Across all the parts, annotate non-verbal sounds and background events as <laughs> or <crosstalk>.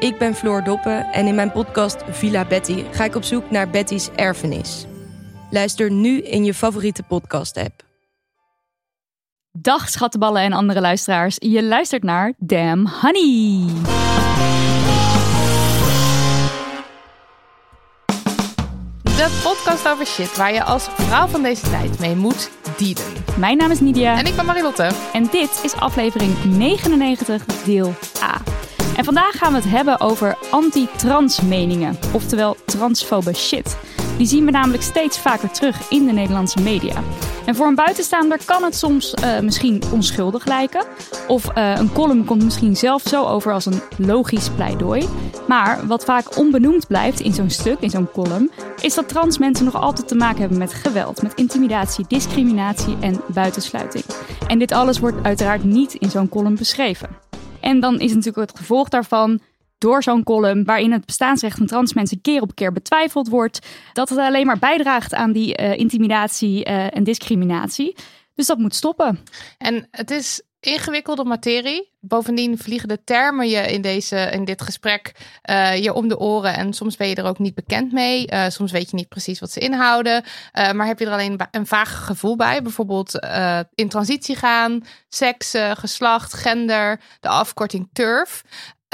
Ik ben Floor Doppen en in mijn podcast Villa Betty ga ik op zoek naar Betty's erfenis. Luister nu in je favoriete podcast-app. Dag schattenballen en andere luisteraars. Je luistert naar Damn Honey. De podcast over shit waar je als vrouw van deze tijd mee moet dealen. Mijn naam is Nidia. En ik ben Marilotte. En dit is aflevering 99, deel A. En vandaag gaan we het hebben over anti-trans meningen, oftewel transfobe shit. Die zien we namelijk steeds vaker terug in de Nederlandse media. En voor een buitenstaander kan het soms uh, misschien onschuldig lijken. Of uh, een column komt misschien zelf zo over als een logisch pleidooi. Maar wat vaak onbenoemd blijft in zo'n stuk, in zo'n column, is dat trans mensen nog altijd te maken hebben met geweld, met intimidatie, discriminatie en buitensluiting. En dit alles wordt uiteraard niet in zo'n column beschreven. En dan is natuurlijk het gevolg daarvan door zo'n column waarin het bestaansrecht van trans mensen keer op keer betwijfeld wordt, dat het alleen maar bijdraagt aan die uh, intimidatie uh, en discriminatie. Dus dat moet stoppen. En het is ingewikkelde materie. Bovendien vliegen de termen je in, deze, in dit gesprek uh, je om de oren. En soms ben je er ook niet bekend mee. Uh, soms weet je niet precies wat ze inhouden. Uh, maar heb je er alleen een vaag gevoel bij. Bijvoorbeeld in transitie gaan, seks, geslacht, gender, de afkorting TURF.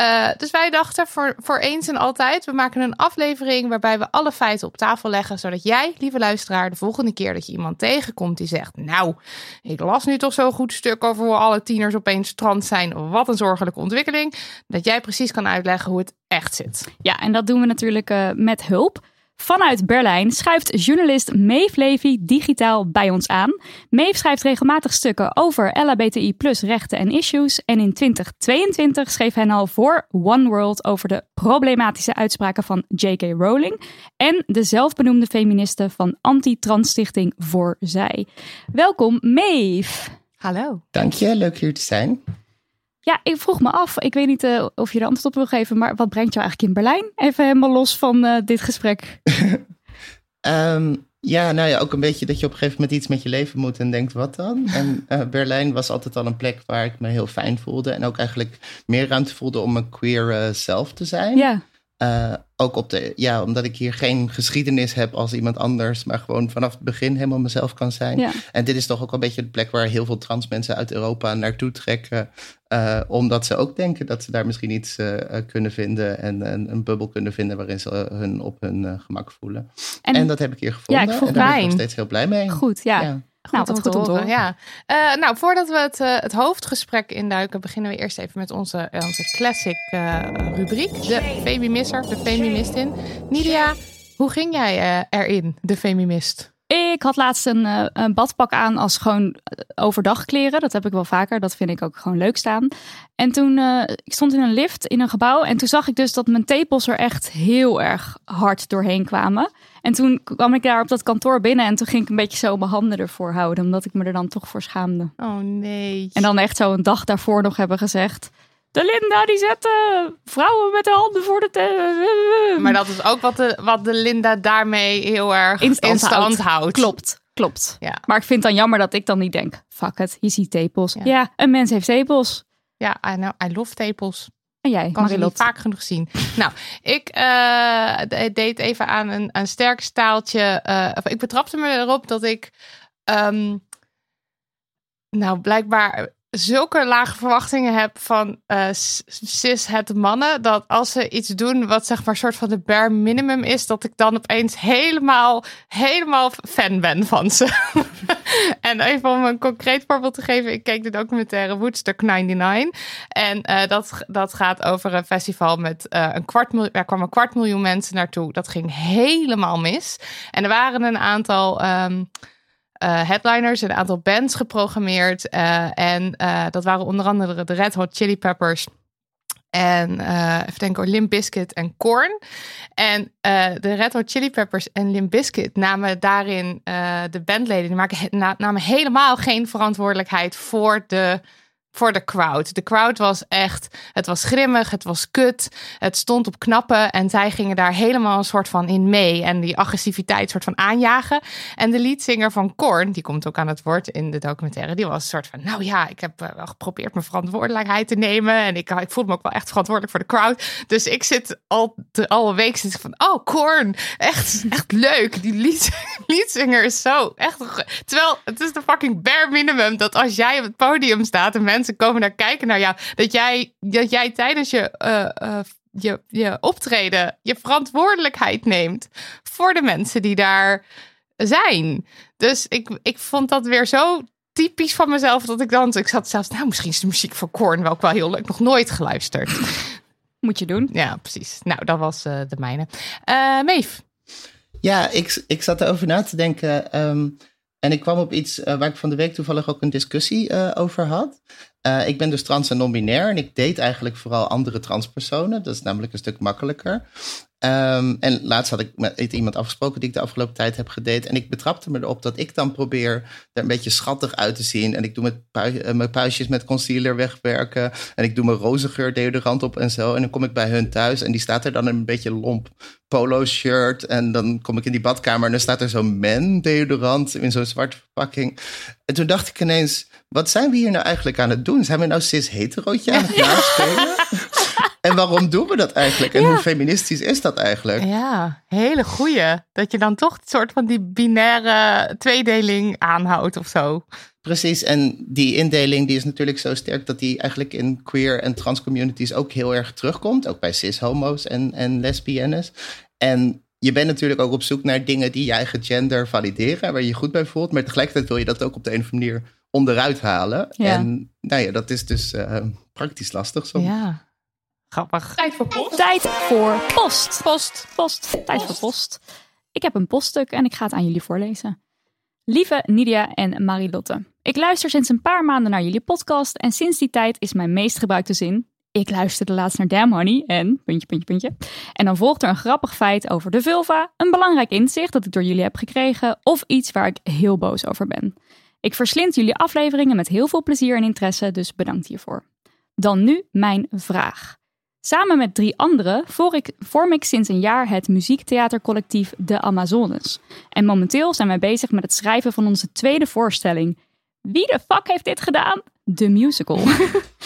Uh, dus wij dachten voor, voor eens en altijd, we maken een aflevering waarbij we alle feiten op tafel leggen, zodat jij, lieve luisteraar, de volgende keer dat je iemand tegenkomt die zegt, nou, ik las nu toch zo'n goed stuk over hoe alle tieners opeens trans zijn, wat een zorgelijke ontwikkeling, dat jij precies kan uitleggen hoe het echt zit. Ja, en dat doen we natuurlijk uh, met hulp. Vanuit Berlijn schuift journalist Maeve Levy digitaal bij ons aan. Maeve schrijft regelmatig stukken over LHBTI rechten en issues. En in 2022 schreef hij al voor One World over de problematische uitspraken van J.K. Rowling. En de zelfbenoemde feministe van anti-trans-stichting Voor Zij. Welkom Maeve. Hallo. Dank je, leuk hier te zijn. Ja, ik vroeg me af, ik weet niet uh, of je er antwoord op wil geven, maar wat brengt jou eigenlijk in Berlijn? Even helemaal los van uh, dit gesprek. um, <laughs> ja, nou ja, ook een beetje dat je op een gegeven moment iets met je leven moet en denkt, wat dan? En uh, Berlijn was altijd al een plek waar ik me heel fijn voelde en ook eigenlijk meer ruimte voelde om mijn queer zelf te zijn. Ja. Uh, ook op de, ja, omdat ik hier geen geschiedenis heb als iemand anders, maar gewoon vanaf het begin helemaal mezelf kan zijn. Ja. En dit is toch ook een beetje de plek waar heel veel trans mensen uit Europa naartoe trekken, uh, omdat ze ook denken dat ze daar misschien iets uh, kunnen vinden en een, een, bubbel kunnen vinden waarin ze hun op hun gemak voelen. En, en, dat heb ik hier gevonden. Ja, ik voel en daar ben ik nog steeds heel blij mee. Goed, ja. ja. Nou, wat te goed horen. horen. Ja. Uh, nou, voordat we het, uh, het hoofdgesprek induiken, beginnen we eerst even met onze, uh, onze classic rubriek. De Femimisser, de Femimistin. Nidia, hoe ging jij erin, de Femimist? Ik had laatst een, een, badpak aan als gewoon overdag kleren. Dat heb ik wel vaker. Dat vind ik ook gewoon leuk staan. En toen, uh, ik stond in een lift in een gebouw. En toen zag ik dus dat mijn tepels er echt heel erg hard doorheen kwamen. En toen kwam ik daar op dat kantoor binnen. En toen ging ik een beetje zo mijn handen ervoor houden. Omdat ik me er dan toch voor schaamde. Oh nee. En dan echt zo een dag daarvoor nog hebben gezegd... De Linda die zet uh, vrouwen met de handen voor de te Maar dat is ook wat de, wat de Linda daarmee heel erg in stand, houdt. Klopt, klopt. Ja. Maar ik vind het dan jammer dat ik dan niet denk... Fuck it, je ziet tepels. Ja, ja een mens heeft tepels. Ja, I, know, I love tepels. En jij, kan ze niet vaak genoeg zien. <laughs> nou, ik uh, deed even aan een, een sterk staaltje. Uh, ik betrapte me erop dat ik... Um, nou blijkbaar zulke lage verwachtingen heb van uh, cis het mannen dat als ze iets doen wat zeg maar soort van de bare minimum is, dat ik dan opeens helemaal helemaal fan ben van ze. <laughs> en even om een concreet voorbeeld te geven, ik keek de documentaire Woodstock 99 en uh, dat dat gaat over een festival met uh, een kwart miljoen, er kwam een kwart miljoen mensen naartoe. Dat ging helemaal mis en er waren een aantal um, uh, headliners, een aantal bands geprogrammeerd. Uh, en uh, dat waren onder andere de Red Hot Chili Peppers. En even denken, Limp Bizkit en Korn. En de Red Hot Chili Peppers en Limp Bizkit namen daarin de bandleden. Die maken, namen helemaal geen verantwoordelijkheid voor de voor de crowd. De crowd was echt, het was grimmig, het was kut, het stond op knappen en zij gingen daar helemaal een soort van in mee en die agressiviteit soort van aanjagen. En de leadzanger van Korn, die komt ook aan het woord in de documentaire, die was een soort van, nou ja, ik heb wel geprobeerd mijn verantwoordelijkheid te nemen en ik, ik voel me ook wel echt verantwoordelijk voor de crowd. Dus ik zit al de alle week zit van, oh Korn, echt, echt leuk. Die lead, <laughs> leadzanger is zo echt, terwijl het is de fucking bare minimum dat als jij op het podium staat en mensen mensen komen naar kijken naar jou. Dat jij, dat jij tijdens je, uh, uh, je, je optreden je verantwoordelijkheid neemt voor de mensen die daar zijn. Dus ik, ik vond dat weer zo typisch van mezelf dat ik dan. Ik zat zelfs, nou, misschien is de muziek van Korn wel ook wel heel leuk. Nog nooit geluisterd. Moet je doen. Ja, precies. Nou, dat was uh, de mijne. Uh, Meef. Ja, ik, ik zat erover na te denken. Um, en ik kwam op iets uh, waar ik van de week toevallig ook een discussie uh, over had. Uh, ik ben dus trans en non-binair en ik date eigenlijk vooral andere transpersonen. Dat is namelijk een stuk makkelijker. Um, en laatst had ik met iemand afgesproken die ik de afgelopen tijd heb gedate. En ik betrapte me erop dat ik dan probeer er een beetje schattig uit te zien. En ik doe met pui uh, mijn puistjes met concealer wegwerken. En ik doe mijn rozengeur deodorant op en zo. En dan kom ik bij hun thuis en die staat er dan een beetje lomp polo shirt. En dan kom ik in die badkamer en dan staat er zo'n men deodorant in zo'n zwarte verpakking. En toen dacht ik ineens, wat zijn we hier nou eigenlijk aan het doen? Zijn we nou cis-heterootje aan het naspelen? <laughs> En waarom doen we dat eigenlijk? En hoe feministisch is dat eigenlijk? Ja, hele goeie. Dat je dan toch een soort van die binaire tweedeling aanhoudt of zo. Precies, en die indeling die is natuurlijk zo sterk dat die eigenlijk in queer en trans communities ook heel erg terugkomt. Ook bij cis-homo's en, en lesbiennes. En je bent natuurlijk ook op zoek naar dingen die je eigen gender valideren, waar je je goed bij voelt. Maar tegelijkertijd wil je dat ook op de een of andere manier onderuit halen. Ja. En nou ja, dat is dus uh, praktisch lastig soms. Ja. Grappig. Tijd voor post. Tijd voor post. Post. Post. Tijd voor post. Ik heb een poststuk en ik ga het aan jullie voorlezen. Lieve Nidia en Marilotte. Ik luister sinds een paar maanden naar jullie podcast en sinds die tijd is mijn meest gebruikte zin ik luisterde laatst naar Damn Honey en puntje, puntje, puntje. En dan volgt er een grappig feit over de vulva, een belangrijk inzicht dat ik door jullie heb gekregen of iets waar ik heel boos over ben. Ik verslind jullie afleveringen met heel veel plezier en interesse, dus bedankt hiervoor. Dan nu mijn vraag. Samen met drie anderen vorm ik sinds een jaar het muziektheatercollectief De Amazones. En momenteel zijn wij bezig met het schrijven van onze tweede voorstelling. Wie de fuck heeft dit gedaan? De musical.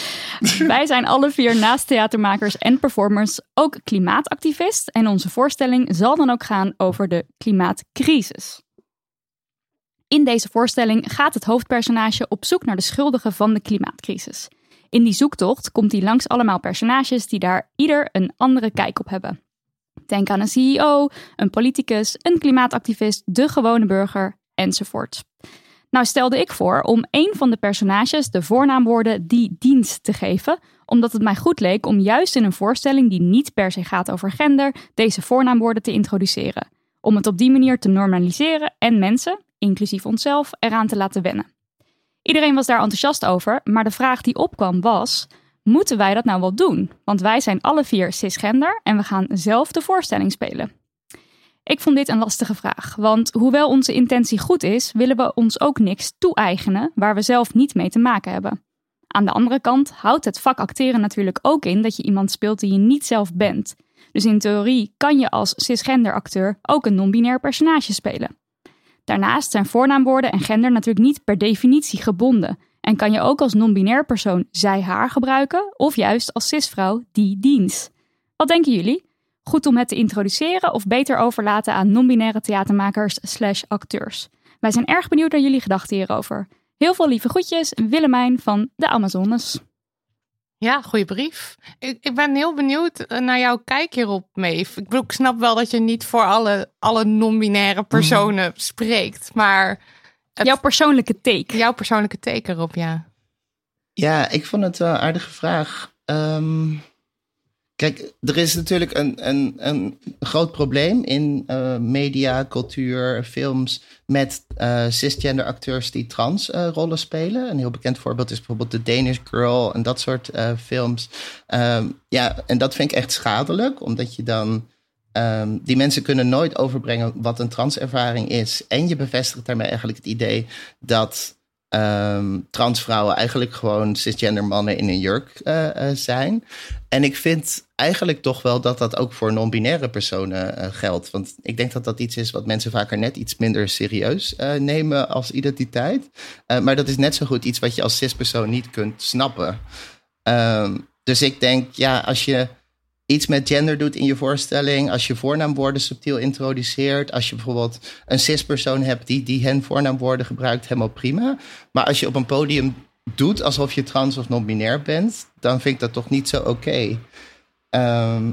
<laughs> wij zijn alle vier naast theatermakers en performers ook klimaatactivist. En onze voorstelling zal dan ook gaan over de klimaatcrisis. In deze voorstelling gaat het hoofdpersonage op zoek naar de schuldigen van de klimaatcrisis. In die zoektocht komt hij langs allemaal personages die daar ieder een andere kijk op hebben. Denk aan een CEO, een politicus, een klimaatactivist, de gewone burger enzovoort. Nou stelde ik voor om een van de personages de voornaamwoorden die dienst te geven, omdat het mij goed leek om juist in een voorstelling die niet per se gaat over gender, deze voornaamwoorden te introduceren. Om het op die manier te normaliseren en mensen, inclusief onszelf, eraan te laten wennen. Iedereen was daar enthousiast over, maar de vraag die opkwam was: moeten wij dat nou wel doen? Want wij zijn alle vier cisgender en we gaan zelf de voorstelling spelen. Ik vond dit een lastige vraag, want hoewel onze intentie goed is, willen we ons ook niks toe-eigenen waar we zelf niet mee te maken hebben. Aan de andere kant houdt het vak acteren natuurlijk ook in dat je iemand speelt die je niet zelf bent. Dus in theorie kan je als cisgender acteur ook een non-binair personage spelen. Daarnaast zijn voornaamwoorden en gender natuurlijk niet per definitie gebonden en kan je ook als non-binair persoon zij-haar gebruiken of juist als cisvrouw die dienst. Wat denken jullie? Goed om het te introduceren of beter overlaten aan non-binaire theatermakers slash acteurs? Wij zijn erg benieuwd naar jullie gedachten hierover. Heel veel lieve groetjes, Willemijn van de Amazones. Ja, goede brief. Ik, ik ben heel benieuwd eh, naar jouw kijk hierop, Meef. Ik, bedoel, ik snap wel dat je niet voor alle, alle non-binaire personen spreekt, maar... het- Jouw persoonlijke take. jouw persoonlijke take erop, ja. Ja, ik vond het wel een aardige vraag. Ehm, kijk, er is natuurlijk een, een, een groot probleem in eh, media, cultuur, films met eh, cisgender acteurs die trans eh, rollen spelen. Een heel bekend voorbeeld is bijvoorbeeld The Danish Girl en dat soort films. Ehm, ja, en dat vind ik echt schadelijk, omdat je dan Ehm, die mensen kunnen nooit overbrengen wat een transervaring is. En je bevestigt daarmee eigenlijk het idee dat ehm, transvrouwen eigenlijk gewoon cisgender mannen in een jurk eh, eh, zijn. En ik vind eigenlijk toch wel dat dat ook voor non-binaire personen eh, geldt. Want ik denk dat dat iets is wat mensen vaker net iets minder serieus nemen als identiteit. Maar dat is net zo goed iets wat je als cispersoon niet kunt snappen. Ehm, dus ik denk, ja, als je iets met gender doet in je voorstelling, als je voornaamwoorden subtiel introduceert, als je bijvoorbeeld een cispersoon hebt die, die hen voornaamwoorden gebruikt, helemaal prima. Maar als je op een podium doet alsof je trans of non-binair bent, dan vind ik dat toch niet zo oké. Ehm,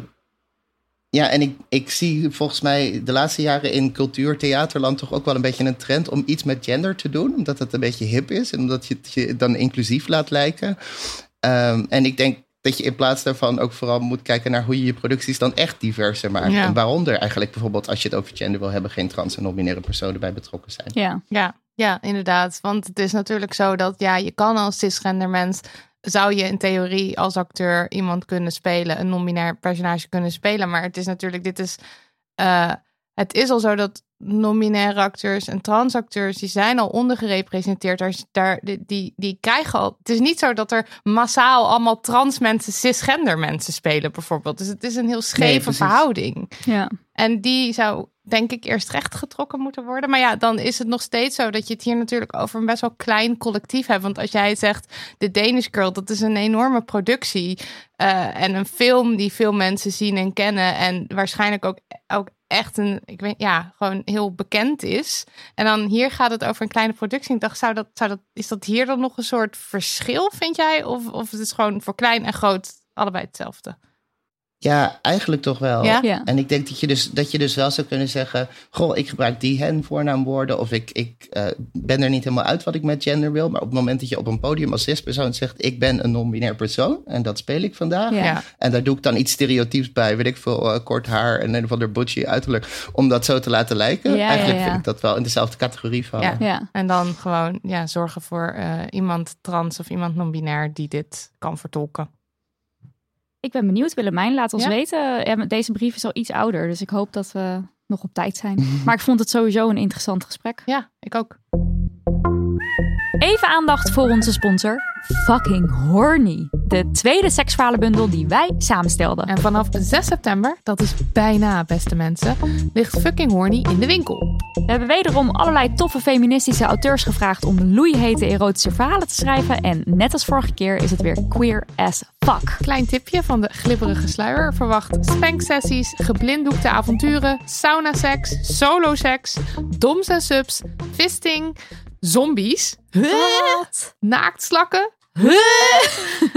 ja, en ik, ik zie volgens mij de laatste jaren in cultuur, theaterland toch ook wel een beetje een trend om iets met gender te doen. Omdat het een beetje hip is en omdat je het je dan inclusief laat lijken. Ehm, en ik denk dat je in plaats daarvan ook vooral moet kijken naar hoe je je producties dan echt diverser maakt. Ja. En waaronder eigenlijk bijvoorbeeld als je het over gender wil hebben, geen trans en non-binaire personen bij betrokken zijn. Ja. Ja, ja, inderdaad. Want het is natuurlijk zo dat ja, je kan als cisgender mens zou je in theorie als acteur iemand kunnen spelen, een non-binair personage kunnen spelen. Maar het is natuurlijk, dit is, eh, het is al zo dat non-binaire acteurs en transacteurs, die zijn al ondergerepresenteerd. Daar, daar, die, die, die krijgen al, het is niet zo dat er massaal allemaal trans mensen, cisgender mensen spelen bijvoorbeeld. Dus het is een heel scheve verhouding. ja. En die zou, denk ik, eerst rechtgetrokken moeten worden. Maar ja, dan is het nog steeds zo dat je het hier natuurlijk over een best wel klein collectief hebt. Want als jij zegt, The Danish Girl, dat is een enorme productie. eh, en een film die veel mensen zien en kennen. En waarschijnlijk ook, ook echt een, ik weet, ja, gewoon heel bekend is. En dan hier gaat het over een kleine productie. Ik dacht, zou dat, zou dat, is dat hier dan nog een soort verschil, vind jij? Of, of het is gewoon voor klein en groot allebei hetzelfde? Ja, eigenlijk toch wel. Ja? Ja. En ik denk dat je, dus, dat je dus wel zou kunnen zeggen: Goh, ik gebruik die hen voornaamwoorden. Of ik, ik eh, ben er niet helemaal uit wat ik met gender wil. Maar op het moment dat je op een podium als cispersoon zegt: Ik ben een non-binair persoon. En dat speel ik vandaag. Ja. En daar doe ik dan iets stereotyps bij. Weet ik veel, eh, kort haar en een of ander butchy uiterlijk. Om dat zo te laten lijken. Ja, eigenlijk ja, ja. vind ik dat wel in dezelfde categorie. Ja. ja. En dan gewoon ja, zorgen voor eh, iemand trans of iemand non-binair die dit kan vertolken. Ik ben benieuwd, Willemijn. Laat ons Ja? weten. Deze brief is al iets ouder, dus ik hoop dat we nog op tijd zijn. <laughs> Maar ik vond het sowieso een interessant gesprek. Ja, ik ook. Even aandacht voor onze sponsor, Fucking Horny. De tweede seksverhalenbundel die wij samenstelden. En vanaf 6 september, dat is bijna beste mensen, ligt Fucking Horny in de winkel. We hebben wederom allerlei toffe feministische auteurs gevraagd om loeihete erotische verhalen te schrijven. En net als vorige keer is het weer queer as fuck. Klein tipje van de glibberige sluier verwacht spanksessies, geblinddoekte avonturen, sauna-seks, solo-seks, doms en subs, fisting, zombies, Wat? naaktslakken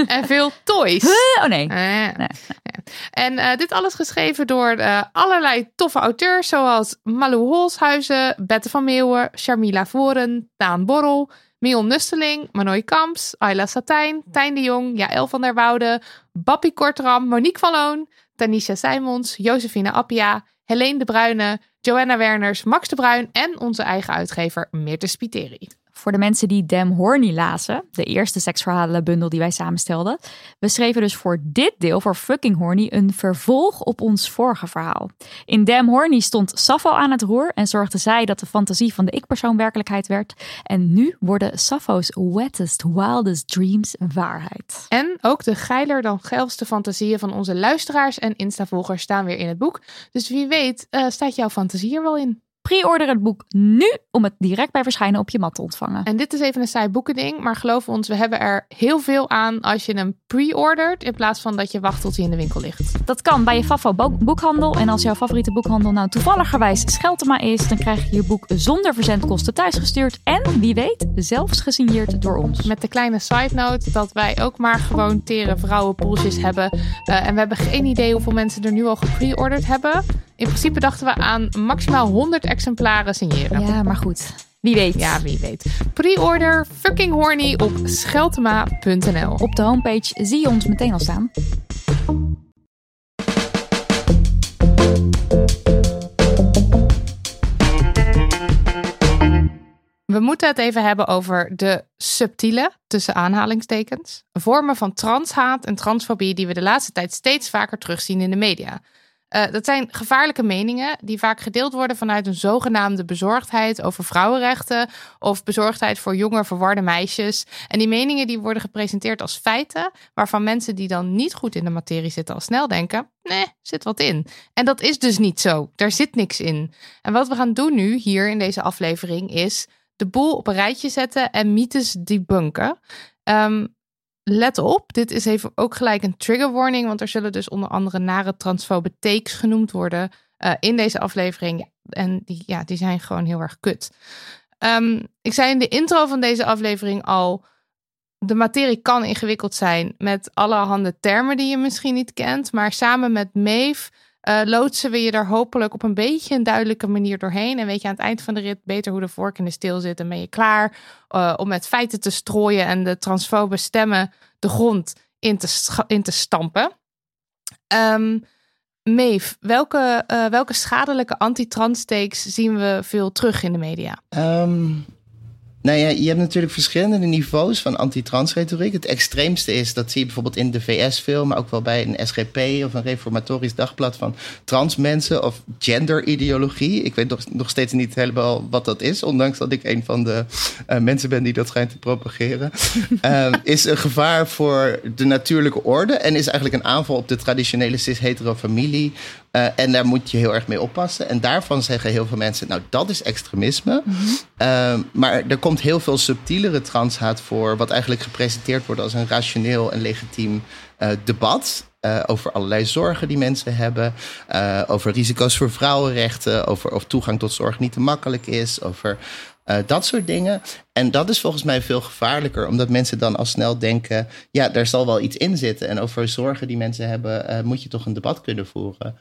en veel toys. Oh nee. Eh, Nee. ja. En eh, dit alles geschreven door eh, allerlei toffe auteurs, zoals Malou Holshuizen, Bette van Meeuwen, Sharmila Voren, Daan Borrel, Mion Nusteling, Manoy Kamps, Ayla Satijn, Tijn de Jong, Jaël van der Woude, Bappie Kortram, Monique van Loon, Tanisha Simons, Josephine Appia, Helene de Bruyne, Joanna Werners, Max de Bruin en onze eigen uitgever Meerte Spiteri. Voor de mensen die Damn Horny lazen, de eerste seksverhalenbundel die wij samenstelden. We schreven dus voor dit deel, voor Fucking Horny, een vervolg op ons vorige verhaal. In Damn Horny stond Sappho aan het roer en zorgde zij dat de fantasie van de ik-persoon werkelijkheid werd. En nu worden Sappho's wettest, wildest dreams waarheid. En ook de geiler dan geilste fantasieën van onze luisteraars en Insta-volgers staan weer in het boek. Dus wie weet eh, staat jouw fantasie er wel in. Pre-order het boek nu om het direct bij verschijnen op je mat te ontvangen. En dit is even een saai boekending, maar geloof ons, we hebben er heel veel aan als je hem pre-ordert in plaats van dat je wacht tot hij in de winkel ligt. Dat kan bij je Fafo bo- boekhandel. En als jouw favoriete boekhandel nou toevalligerwijs Scheltema is, dan krijg je je boek zonder verzendkosten thuisgestuurd. En wie weet, zelfs gesigneerd door ons. Met de kleine side note dat wij ook maar gewoon tere vrouwenpoeltjes hebben. Eh, en we hebben geen idee hoeveel mensen er nu al gepre-orderd hebben. In principe dachten we aan maximaal 100 exemplaren signeren. Ja, maar goed. Wie weet. Ja, wie weet. Pre-order fucking horny op scheltema.nl. Op de homepage zie je ons meteen al staan. We moeten het even hebben over de subtiele, tussen aanhalingstekens, vormen van transhaat en transfobie die we de laatste tijd steeds vaker terugzien in de media. Eh, dat zijn gevaarlijke meningen die vaak gedeeld worden vanuit een zogenaamde bezorgdheid over vrouwenrechten of bezorgdheid voor jonge verwarde meisjes. En die meningen die worden gepresenteerd als feiten waarvan mensen die dan niet goed in de materie zitten al snel denken, nee, zit wat in. En dat is dus niet zo. Daar zit niks in. En wat we gaan doen nu hier in deze aflevering is de boel op een rijtje zetten en mythes debunken. Ehm, let op, dit is even ook gelijk een trigger warning, want er zullen dus onder andere nare transfobe takes genoemd worden eh, in deze aflevering. En die, ja, die zijn gewoon heel erg kut. Ehm, ik zei in de intro van deze aflevering al, de materie kan ingewikkeld zijn met allerhande termen die je misschien niet kent, maar samen met Maeve eh, loodsen we je er hopelijk op een beetje een duidelijke manier doorheen. En weet je aan het eind van de rit beter hoe de vork in de steel zit. En ben je klaar uh, om met feiten te strooien en de transfobe stemmen de grond in te, in te stampen. Um, Maeve, welke, uh, welke schadelijke anti-trans takes zien we veel terug in de media? Um, nou ja, je hebt natuurlijk verschillende niveaus van anti-trans-retoriek. Het extreemste is, dat zie je bijvoorbeeld in de VS veel, maar ook wel bij een SGP of een reformatorisch dagblad van trans mensen of genderideologie. Ik weet nog, nog steeds niet helemaal wat dat is, ondanks dat ik een van de uh, mensen ben die dat schijnt te propageren. uh, <laughs> is een gevaar voor de natuurlijke orde en is eigenlijk een aanval op de traditionele cis-hetero familie. Uh, en daar moet je heel erg mee oppassen. En daarvan zeggen heel veel mensen, nou dat is extremisme. Mm -hmm. uh, maar er komt heel veel subtielere transhaat voor, wat eigenlijk gepresenteerd wordt als een rationeel en legitiem uh, debat. over allerlei zorgen die mensen hebben. over risico's voor vrouwenrechten. Over of toegang tot zorg niet te makkelijk is. Over uh, dat soort dingen. En dat is volgens mij veel gevaarlijker, omdat mensen dan al snel denken: ja, daar zal wel iets in zitten. En over zorgen die mensen hebben, uh, moet je toch een debat kunnen voeren.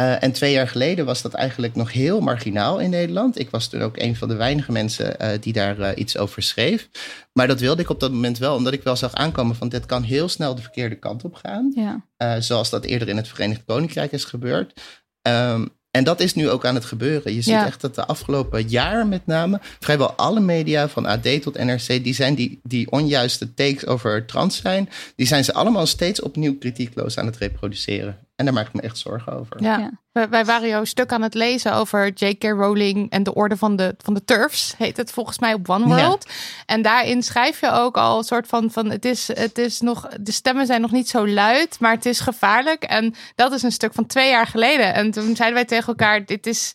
Uh, en twee jaar geleden was dat eigenlijk nog heel marginaal in Nederland. Ik was toen ook een van de weinige mensen die daar iets over schreef. Maar dat wilde ik op dat moment wel, omdat ik wel zag aankomen van dit kan heel snel de verkeerde kant op gaan. Ja. zoals dat eerder in het Verenigd Koninkrijk is gebeurd. Um, en dat is nu ook aan het gebeuren. Je ziet Ja. echt dat de afgelopen jaar met name... vrijwel alle media, van AD tot NRC... die zijn die, die onjuiste takes over trans zijn... die zijn ze allemaal steeds opnieuw kritiekloos aan het reproduceren. En daar maak ik me echt zorgen over. Ja. Ja. Wij, waren jouw stuk aan het lezen over J.K. Rowling en de orde van de, van de turfs, heet het volgens mij op One World. En daarin schrijf je ook al een soort van, van het, is, het is nog, de stemmen zijn nog niet zo luid, maar het is gevaarlijk. En dat is een stuk van twee jaar geleden. En toen zeiden wij tegen elkaar, dit is,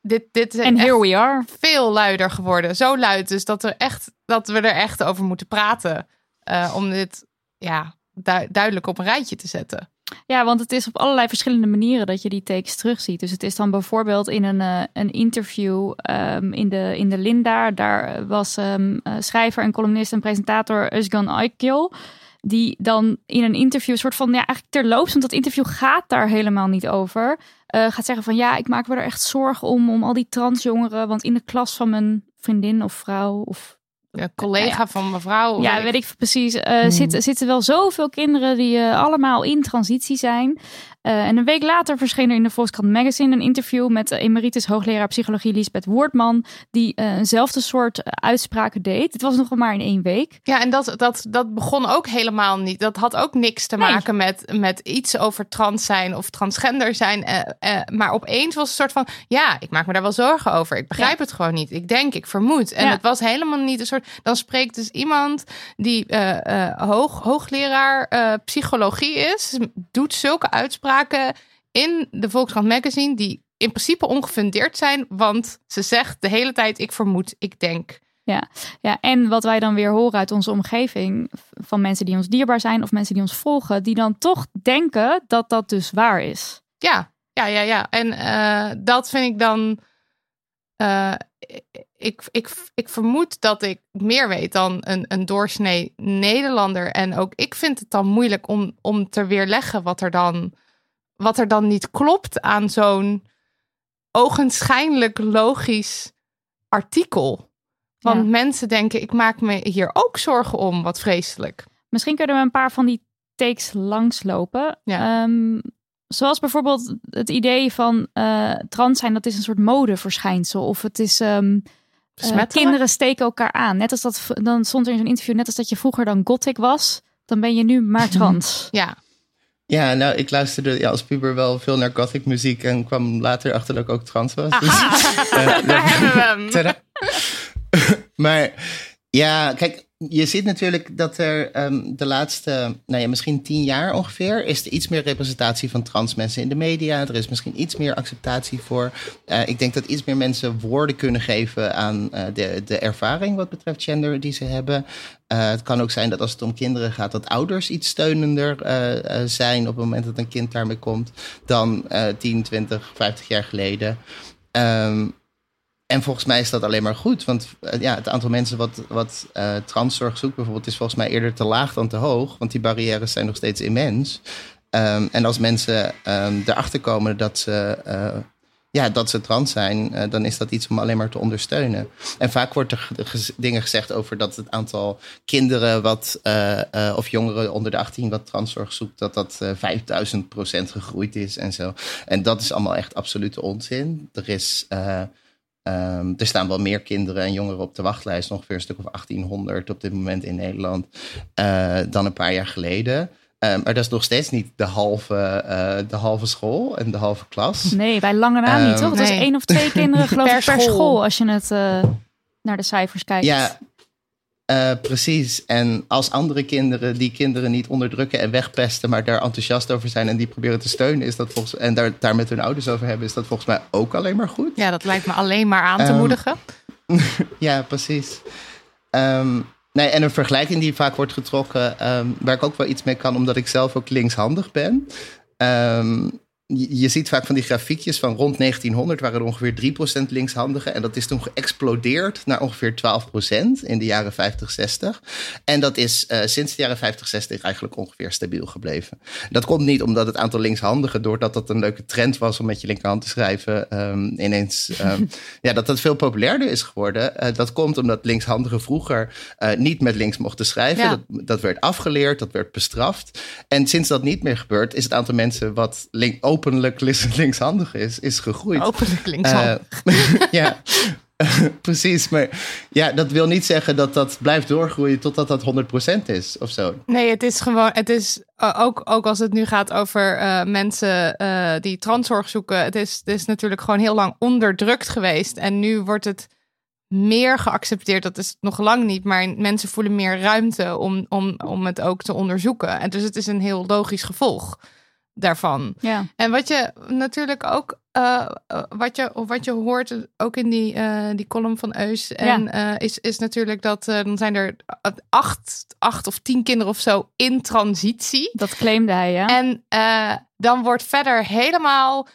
dit, dit is En here we are. veel luider geworden. Zo luid dus dat, er echt, dat we er echt over moeten praten. eh, om dit ja, du- duidelijk op een rijtje te zetten. Ja, want het is op allerlei verschillende manieren dat je die takes terugziet. Dus het is dan bijvoorbeeld in een, eh, een interview ehm, in, de, in de Linda. Daar was ehm, eh, schrijver en columnist en presentator Özgan Aykil. Die dan in een interview, een soort van, ja, eigenlijk terloops, want dat interview gaat daar helemaal niet over. eh, gaat zeggen van, ja, ik maak me er echt zorgen om, om al die transjongeren. Want in de klas van mijn vriendin of vrouw of Een collega van mevrouw. ja, weet ik precies. eh zitten, zitten wel zoveel kinderen die eh, allemaal in transitie zijn. Eh, en een week later verscheen er in de Volkskrant Magazine een interview met de emeritus hoogleraar psychologie Lisbeth Woordman, die eh, eenzelfde soort eh, uitspraken deed. Het was nog maar in één week. Ja, en dat, dat, dat begon ook helemaal niet. Dat had ook niks te Nee. maken met, met iets over trans zijn of transgender zijn. eh, eh, maar opeens was het een soort van: ja, ik maak me daar wel zorgen over. Ik begrijp het gewoon niet. Ik denk, ik vermoed. En Ja. het was helemaal niet een soort. Dan spreekt dus iemand die eh, eh, hoog, hoogleraar eh, psychologie is, doet zulke uitspraken in de Volkskrant Magazine, die in principe ongefundeerd zijn, want ze zegt de hele tijd: ik vermoed, ik denk. Ja. ja, en wat wij dan weer horen uit onze omgeving van mensen die ons dierbaar zijn of mensen die ons volgen, die dan toch denken dat dat dus waar is. Ja, ja, ja, ja. En uh, dat vind ik dan. Uh, ik, ik, ik vermoed dat ik meer weet dan een, een doorsnee Nederlander. En ook ik vind het dan moeilijk om, om te weerleggen wat er dan, wat er dan niet klopt aan zo'n ogenschijnlijk logisch artikel. Want ja. mensen denken, ik maak me hier ook zorgen om, wat vreselijk. Misschien kunnen we een paar van die takes langslopen. Ja. Um, zoals bijvoorbeeld het idee van uh, trans zijn, dat is een soort modeverschijnsel. Of het is um, uh, kinderen steken elkaar aan. Net als dat, dan stond er in zo'n interview, net als dat je vroeger dan gothic was, dan ben je nu maar <laughs> trans. ja. Ja, nou, ik luisterde ja, als puber wel veel naar gothic muziek en kwam later achter dat ik ook trans was. Dus, uh, <laughs> Daar hebben we hem. <laughs> maar ja, kijk, je ziet natuurlijk dat er um, de laatste, nou ja, misschien tien jaar ongeveer, is er iets meer representatie van trans mensen in de media. Er is misschien iets meer acceptatie voor. Uh, ik denk dat iets meer mensen woorden kunnen geven aan uh, de, de ervaring wat betreft gender die ze hebben. Uh, het kan ook zijn dat als het om kinderen gaat, dat ouders iets steunender zijn op het moment dat een kind daarmee komt dan 10, 20, 50 jaar geleden. Um, en volgens mij is dat alleen maar goed. Want uh, ja, het aantal mensen wat, wat uh, transzorg zoekt bijvoorbeeld... is volgens mij eerder te laag dan te hoog. Want die barrières zijn nog steeds immens. Um, en als mensen um, erachter komen dat ze, uh, ja, dat ze trans zijn... dan is dat iets om alleen maar te ondersteunen. En vaak wordt er dingen gezegd over dat het aantal kinderen... Wat, of jongeren onder de 18 wat transzorg zoekt... dat dat 5000 procent gegroeid is en zo. En dat is allemaal echt absolute onzin. Er is... Um, er staan wel meer kinderen en jongeren op de wachtlijst, ongeveer een stuk of 1800 op dit moment in Nederland, uh, dan een paar jaar geleden. Um, maar dat is nog steeds niet de halve, uh, de halve school en de halve klas. Nee, bij lange naam um, niet, toch? Het nee. is één of twee kinderen <laughs> geloof per ik per school. school, als je het uh, naar de cijfers kijkt. Ja, uh, precies. En als andere kinderen die kinderen niet onderdrukken en wegpesten, maar daar enthousiast over zijn en die proberen te steunen, is dat volgens en daar, daar met hun ouders over hebben, is dat volgens mij ook alleen maar goed. Ja, dat lijkt me alleen maar aan te um, moedigen. <laughs> ja, precies. Um, nee, en een vergelijking die vaak wordt getrokken, um, waar ik ook wel iets mee kan, omdat ik zelf ook linkshandig ben. Um, je ziet vaak van die grafiekjes van rond 1900 waren er ongeveer 3% linkshandigen. En dat is toen geëxplodeerd naar ongeveer 12% in de jaren 50, 60. En dat is uh, sinds de jaren 50, 60 eigenlijk ongeveer stabiel gebleven. Dat komt niet omdat het aantal linkshandigen, doordat dat een leuke trend was om met je linkerhand te schrijven, um, ineens, um, <laughs> ja, dat dat veel populairder is geworden. Uh, dat komt omdat linkshandigen vroeger uh, niet met links mochten schrijven. Ja. Dat, dat werd afgeleerd, dat werd bestraft. En sinds dat niet meer gebeurt, is het aantal mensen wat link, openlijk linkshandig is, is gegroeid. Openlijk linkshandig. Uh, <laughs> ja, <laughs> precies. Maar ja, dat wil niet zeggen dat dat blijft doorgroeien totdat dat 100% is of zo. Nee, het is gewoon, het is ook, ook als het nu gaat over uh, mensen uh, die transzorg zoeken. Het is, het is natuurlijk gewoon heel lang onderdrukt geweest. En nu wordt het meer geaccepteerd. Dat is nog lang niet, maar mensen voelen meer ruimte om, om, om het ook te onderzoeken. En dus het is een heel logisch gevolg daarvan. Ja. En wat je natuurlijk ook, uh, wat, je, of wat je hoort, ook in die, uh, die column van Eus, en, ja. is, is natuurlijk dat dan zijn er acht, acht of tien kinderen of zo in transitie. Dat claimde hij, ja. En dan wordt verder helemaal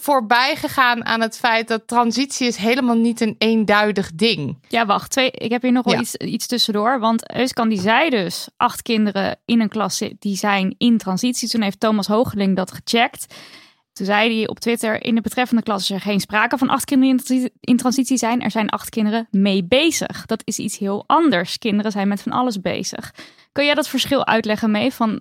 voorbij gegaan aan het feit dat transitie is helemaal niet een eenduidig ding. Ja, wacht. Twee, ik heb hier nog wel ja. iets, iets tussendoor. Want Euskan die zei dus acht kinderen in een klas die zijn in transitie. Toen heeft Thomas Hoogeling dat gecheckt. Toen zei hij op Twitter, in de betreffende klas is er geen sprake van acht kinderen in transitie zijn. Er zijn acht kinderen mee bezig. Dat is iets heel anders. Kinderen zijn met van alles bezig. Kun jij dat verschil uitleggen mee van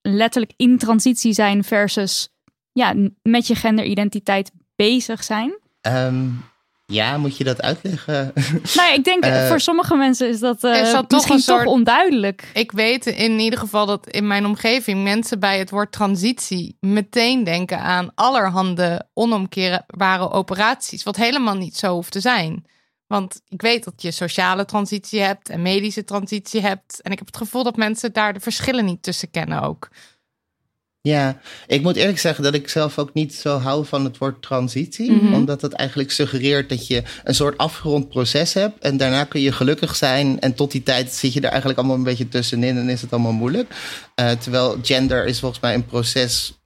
letterlijk in transitie zijn versus ja, met je genderidentiteit bezig zijn? Um, ja, moet je dat uitleggen? <laughs> Nou, ik denk uh, voor sommige mensen is dat, uh, is dat misschien toch, soort, toch, onduidelijk. Ik weet in ieder geval dat in mijn omgeving mensen bij het woord transitie meteen denken aan allerhande onomkeerbare operaties, wat helemaal niet zo hoeft te zijn. Want ik weet dat je sociale transitie hebt en medische transitie hebt. En ik heb het gevoel dat mensen daar de verschillen niet tussen kennen ook. Ja, ik moet eerlijk zeggen dat ik zelf ook niet zo hou van het woord transitie. Mhm. Omdat het eigenlijk suggereert dat je een soort afgerond proces hebt. En daarna kun je gelukkig zijn. En tot die tijd zit je er eigenlijk allemaal een beetje tussenin en is het allemaal moeilijk. Eh, terwijl gender is volgens mij een proces.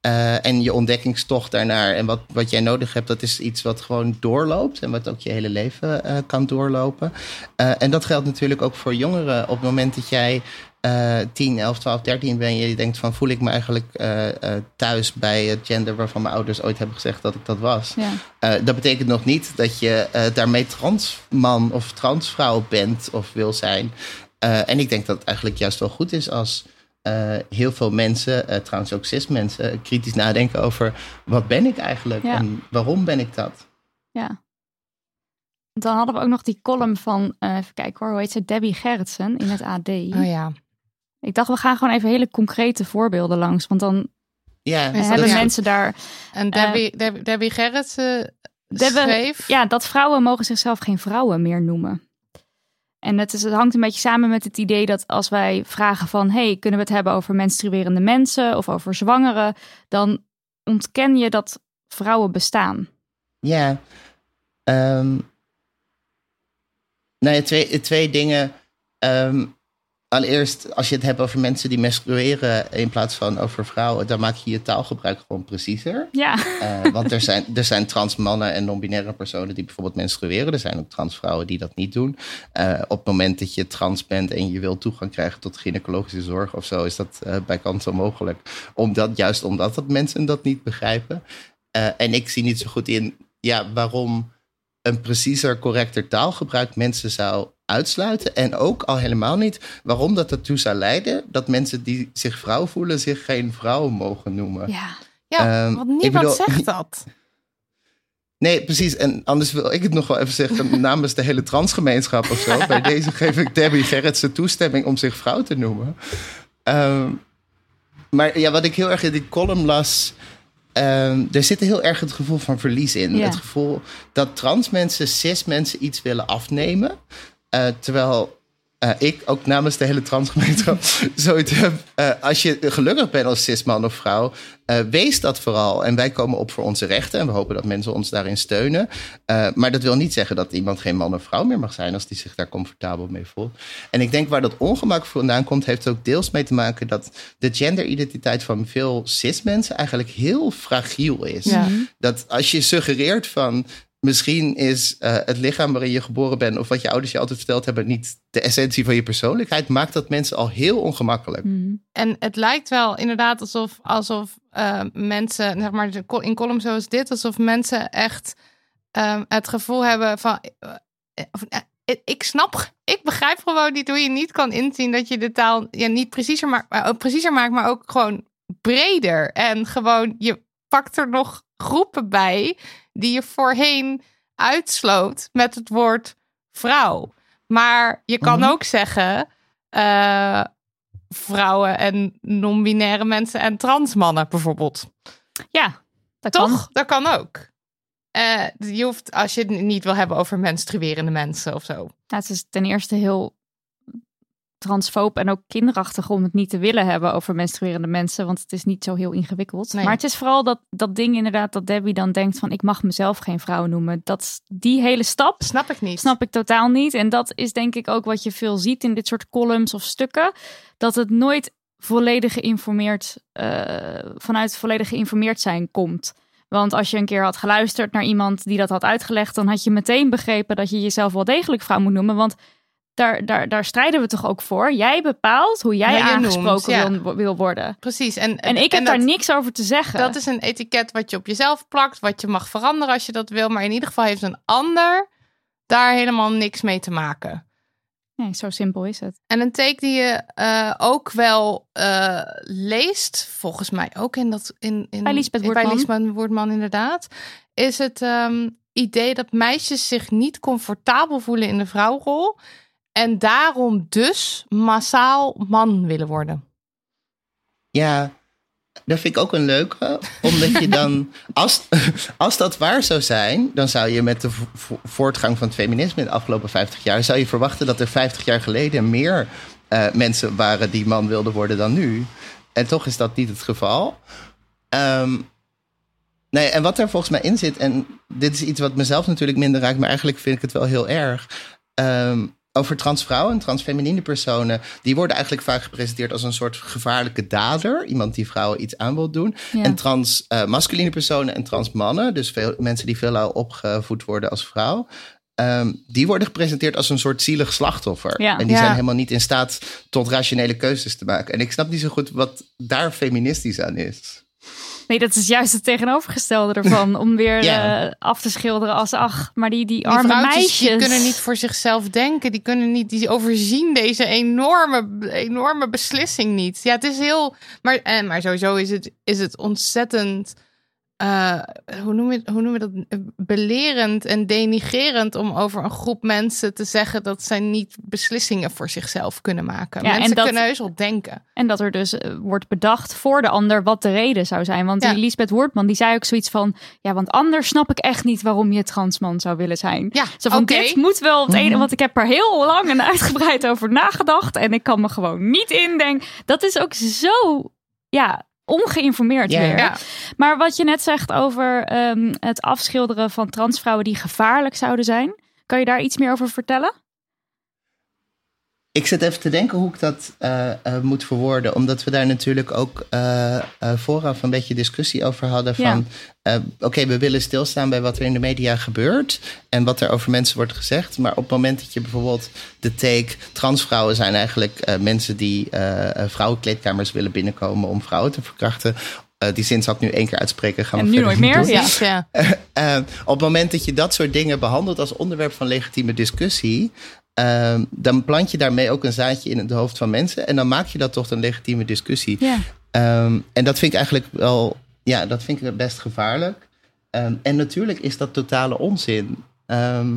eh, en je ontdekkingstocht daarnaar en wat, wat jij nodig hebt, dat is iets wat gewoon doorloopt en wat ook je hele leven eh, kan doorlopen. En dat geldt natuurlijk ook voor jongeren. Op het moment dat jij eh 10, 11, 12, 13 ben je, je denkt van voel ik me eigenlijk eh, eh, thuis bij het gender waarvan mijn ouders ooit hebben gezegd dat ik dat was. Ja. Eh, dat betekent nog niet dat je eh, daarmee transman of transvrouw bent of wil zijn. Eh, en ik denk dat het eigenlijk juist wel goed is als eh, heel veel mensen, eh, trouwens ook cis mensen, kritisch nadenken over wat ben ik eigenlijk Ja. en waarom ben ik dat? Ja. Dan hadden we ook nog die column van, eh, even kijken hoor, hoe heet ze? Debbie Gerritsen in het AD. Oh ja. Ik dacht, we gaan gewoon even hele concrete voorbeelden langs. Want dan Ja, hebben ja. mensen daar... En Debbie, Debbie, Debbie Gerrits eh, Debbie- schreef... Ja, dat vrouwen mogen zichzelf geen vrouwen meer noemen. En het, is, het hangt een beetje samen met het idee dat als wij vragen van... hey, kunnen we het hebben over menstruerende mensen of over zwangeren... dan ontken je dat vrouwen bestaan. Ja. Ehm nou ja, twee, twee dingen. Ehm, allereerst, als je het hebt over mensen die menstrueren in plaats van over vrouwen, dan maak je je taalgebruik gewoon preciezer. Ja, Eh, want er zijn, er zijn trans mannen en non-binaire personen die bijvoorbeeld menstrueren. Er zijn ook transvrouwen die dat niet doen. Eh, op het moment dat je trans bent en je wil toegang krijgen tot gynaecologische zorg of zo, is dat eh, bij kans onmogelijk. Omdat, juist omdat dat mensen dat niet begrijpen. En ik zie niet zo goed in ja, waarom een preciezer, correcter taalgebruik mensen zou uitsluiten. En ook al helemaal niet waarom dat ertoe zou leiden dat mensen die zich vrouw voelen zich geen vrouw mogen noemen. ja. Ja, Ehm, want niemand bedoel- zegt <laughs> dat. Nee, precies. En anders wil ik het nog wel even zeggen <laughs> namens de hele transgemeenschap of zo. Bij deze geef ik Debbie Gerritsen toestemming om zich vrouw te noemen. Ehm, maar ja, wat ik heel erg in die column las. ehm, er zit heel erg het gevoel van verlies in. Ja. Het gevoel dat trans mensen, cis mensen iets willen afnemen. Eh, terwijl eh, ik ook namens de hele transgemeenschap <laughs> zoiets heb. eh, als je gelukkig bent als cis-man of vrouw, wees dat vooral. En wij komen op voor onze rechten en we hopen dat mensen ons daarin steunen. Maar dat wil niet zeggen dat iemand geen man of vrouw meer mag zijn als die zich daar comfortabel mee voelt. En ik denk waar dat ongemak vandaan komt, heeft ook deels mee te maken dat de genderidentiteit van veel cis-mensen eigenlijk heel fragiel is. Ja. Dat als je suggereert van misschien is eh, het lichaam waarin je geboren bent of wat je ouders je altijd verteld hebben niet de essentie van je persoonlijkheid, maakt dat mensen al heel ongemakkelijk. Mhm. En het lijkt wel inderdaad alsof, alsof eh, mensen, zeg maar in columns zoals dit, alsof mensen echt ehm, het gevoel hebben van. eh, of, ik snap, ik begrijp gewoon niet hoe je niet kan inzien dat je de taal ja, niet preciezer maakt, maar preciezer maakt, maar ook gewoon breder. En gewoon, je pakt er nog groepen bij die je voorheen uitsloot met het woord vrouw. Maar je kan Mhm. ook zeggen. eh, vrouwen en non-binaire mensen en transmannen bijvoorbeeld. Ja, dat Toch? kan. Dat kan ook. Eh, je hoeft, als je het niet wil hebben over menstruerende mensen of zo. Nou, het is ten eerste heel transfoob en ook kinderachtig om het niet te willen hebben over menstruerende mensen, want het is niet zo heel ingewikkeld. Nee. Maar het is vooral dat, dat ding inderdaad dat Debbie dan denkt van ik mag mezelf geen vrouw noemen. Dat die hele stap Snap ik niet. snap ik totaal niet. En dat is denk ik ook wat je veel ziet in dit soort columns of stukken, dat het nooit volledig geïnformeerd eh, vanuit volledig geïnformeerd zijn komt. Want als je een keer had geluisterd naar iemand die dat had uitgelegd, dan had je meteen begrepen dat je jezelf wel degelijk vrouw moet noemen. Want daar, daar, daar strijden we toch ook voor. Jij bepaalt hoe jij Ja, aangesproken noemt, ja. wil, wil worden. Precies. En, En ik heb dat, daar niks over te zeggen. Dat is een etiket wat je op jezelf plakt, wat je mag veranderen als je dat wil. Maar in ieder geval heeft een ander daar helemaal niks mee te maken. Nee, zo simpel is het. En een take die je eh, ook wel eh, leest, volgens mij ook in dat in, in Bij Liesbeth Woerdman inderdaad, is het ehm, idee dat meisjes zich niet comfortabel voelen in de vrouwrol en daarom dus massaal man willen worden. Ja, dat vind ik ook een leuke. Omdat je dan, <laughs> als, als dat waar zou zijn, dan zou je met de vo- vo- voortgang van het feminisme in de afgelopen 50 jaar, zou je verwachten dat er 50 jaar geleden meer eh, mensen waren die man wilden worden dan nu. en toch is dat niet het geval. Ehm, nee, en wat er volgens mij in zit, en dit is iets wat mezelf natuurlijk minder raakt, maar eigenlijk vind ik het wel heel erg. Ehm, over transvrouwen en transfeminine personen, die worden eigenlijk vaak gepresenteerd als een soort gevaarlijke dader. Iemand die vrouwen iets aan wil doen. Ja. En transmasculine personen en transmannen, dus veel, mensen die veelal opgevoed worden als vrouw. ehm, die worden gepresenteerd als een soort zielig slachtoffer. Ja. En die Ja. zijn helemaal niet in staat tot rationele keuzes te maken. En ik snap niet zo goed wat daar feministisch aan is. Nee, dat is juist het tegenovergestelde ervan. Om weer Ja. eh, af te schilderen als ach, maar die, die Die arme meisjes. die kunnen niet voor zichzelf denken. Die kunnen niet, die overzien deze enorme, enorme beslissing niet. Ja, het is heel, maar, en, maar sowieso is het, is het ontzettend, eh, hoe, noem je, hoe noem je dat, belerend en denigerend om over een groep mensen te zeggen dat zij niet beslissingen voor zichzelf kunnen maken. Ja, en mensen dat- kunnen heus wel denken. En dat er dus eh, wordt bedacht voor de ander wat de reden zou zijn. Want Ja. die Lisbeth Woordman die zei ook zoiets van... Ja, want anders snap ik echt niet waarom je transman zou willen zijn. Ja, Zo van, oké. dit moet wel het ene... Want ik heb er heel lang en uitgebreid over nagedacht. En ik kan me gewoon niet indenken. Dat is ook zo, ja, ongeïnformeerd Ja. weer. Ja. Maar wat je net zegt over ehm, het afschilderen van transvrouwen die gevaarlijk zouden zijn. Kan je daar iets meer over vertellen? Ik zit even te denken hoe ik dat eh, eh, moet verwoorden. Omdat we daar natuurlijk ook eh, vooraf een beetje discussie over hadden. Van oké, we willen stilstaan bij wat er in de media gebeurt. En wat er over mensen wordt gezegd. Maar op het moment dat je bijvoorbeeld de take. Transvrouwen zijn eigenlijk mensen die vrouwenkleedkamers willen binnenkomen om vrouwen te verkrachten. Die zin zal ik nu één keer uitspreken. Gaan we En nu verder nooit meer? Ja. Ja. <laughs> Op het moment dat je dat soort dingen behandelt als onderwerp van legitieme discussie, eh, dan plant je daarmee ook een zaadje in het hoofd van mensen. En dan maak je dat tot een legitieme discussie. Ehm, en dat vind ik eigenlijk wel, ja, dat vind ik best gevaarlijk. Ehm, en natuurlijk is dat totale onzin. Ehm,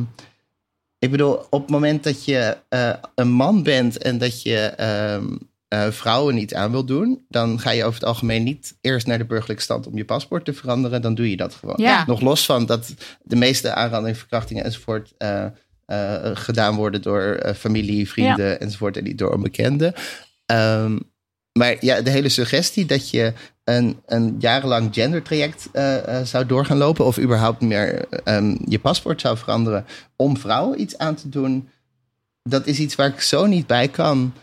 ik bedoel, op het moment dat je eh, een man bent en dat je ehm, eh, vrouwen niet aan wil doen, dan ga je over het algemeen niet eerst naar de burgerlijke stand om je paspoort te veranderen. Dan doe je dat gewoon. Ja. Nog los van dat de meeste aanrandingen, verkrachtingen enzovoort eh, gedaan worden door eh, familie, vrienden enzovoort en niet door onbekenden. Ehm, maar ja, de hele suggestie dat je een, een jarenlang gendertraject eh, eh, zou door gaan lopen, of überhaupt meer ehm, je paspoort zou veranderen om vrouwen iets aan te doen, dat is iets waar ik zo niet bij kan.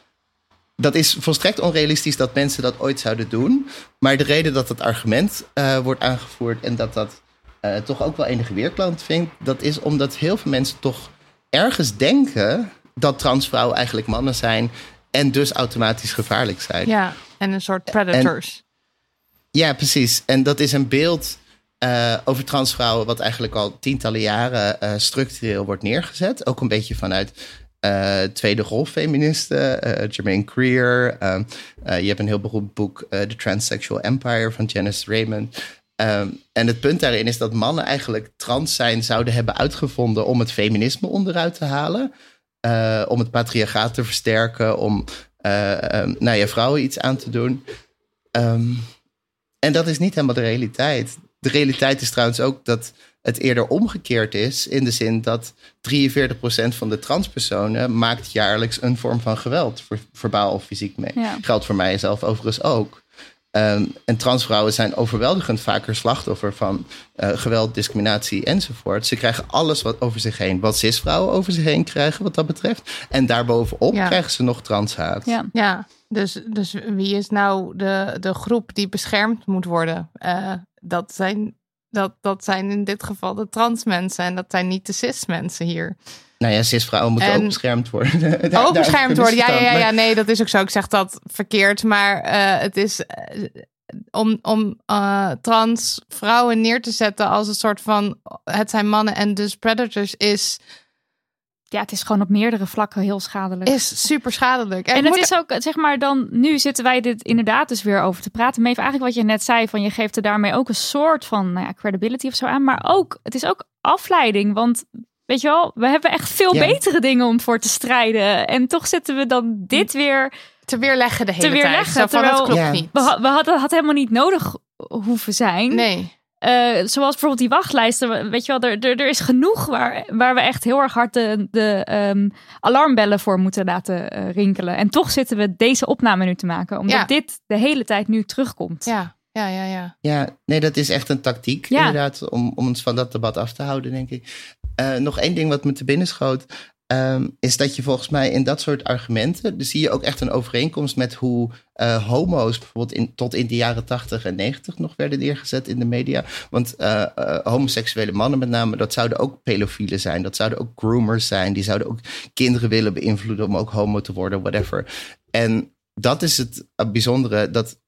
Dat is volstrekt onrealistisch dat mensen dat ooit zouden doen. Maar de reden dat het argument eh, wordt aangevoerd en dat dat eh, toch ook wel enige weerklank vindt, dat is omdat heel veel mensen toch ergens denken dat transvrouwen eigenlijk mannen zijn en dus automatisch gevaarlijk zijn. ja, en een soort predators. Ja, precies. En dat is een beeld eh, over transvrouwen wat eigenlijk al tientallen jaren eh, structureel wordt neergezet. Ook een beetje vanuit eh, tweede golffeministen, eh Jermaine Greer. eh, eh, je hebt een heel beroemd boek, The Transsexual Empire van Janice Raymond. Ehm, en het punt daarin is dat mannen eigenlijk trans zijn zouden hebben uitgevonden om het feminisme onderuit te halen. eh, om het patriarchaat te versterken, om eh, ehm, nou ja, vrouwen iets aan te doen. Ehm, en dat is niet helemaal de realiteit. De realiteit is trouwens ook dat het eerder omgekeerd is. In de zin dat 43% van de transpersonen maakt jaarlijks een vorm van geweld. ver- Verbaal of fysiek mee. Ja. Geldt voor mij zelf overigens ook. Ehm, en transvrouwen zijn overweldigend vaker slachtoffer van eh, geweld, discriminatie enzovoort. Ze krijgen alles wat over zich heen, wat cisvrouwen over zich heen krijgen wat dat betreft. En daarbovenop Ja. krijgen ze nog transhaat. Ja. Ja, dus, dus wie is nou de, de groep die beschermd moet worden? Eh, dat, zijn, dat, dat zijn in dit geval de trans mensen en dat zijn niet de cis mensen hier. Nou ja, cisvrouwen moeten En- ook beschermd worden. <laughs> Daar- Ook daar beschermd worden. Ja, ja, ja, nee, dat is ook zo. Ik zeg dat verkeerd, maar eh, het is eh, om, om eh, trans vrouwen neer te zetten als een soort van het zijn mannen en dus predators is, ja, het is gewoon op meerdere vlakken heel schadelijk. is super schadelijk. En het moet- is ook, zeg maar, dan nu zitten wij dit inderdaad dus weer over te praten. Maar even eigenlijk wat je net zei, van je geeft er daarmee ook een soort van nou ja, credibility of zo aan. Maar ook, het is ook afleiding. Want weet je wel, we hebben echt veel Ja. betere dingen om voor te strijden. En toch zitten we dan dit weer. te weerleggen de hele Te weerleggen, tijd. Zo van, terwijl- het klopt Ja. niet. We, ha- we hadden had helemaal niet nodig hoeven zijn. Nee. eh, zoals bijvoorbeeld die wachtlijsten, weet je wel, er, er, er is genoeg waar, waar we echt heel erg hard de, de ehm, alarmbellen voor moeten laten eh, rinkelen. En toch zitten we deze opname nu te maken, omdat Ja. dit de hele tijd nu terugkomt. Ja, ja, ja, ja. Ja, nee, dat is echt een tactiek Ja. inderdaad, om, om ons van dat debat af te houden, denk ik. Eh, nog één ding wat me te binnen schoot, ehm, is dat je volgens mij in dat soort argumenten, dus zie je ook echt een overeenkomst met hoe eh, homo's bijvoorbeeld in, tot in de jaren 80 en 90 nog werden neergezet in de media. Want eh, homoseksuele mannen met name, dat zouden ook pedofielen zijn, dat zouden ook groomers zijn, die zouden ook kinderen willen beïnvloeden om ook homo te worden, whatever. En dat is het bijzondere, dat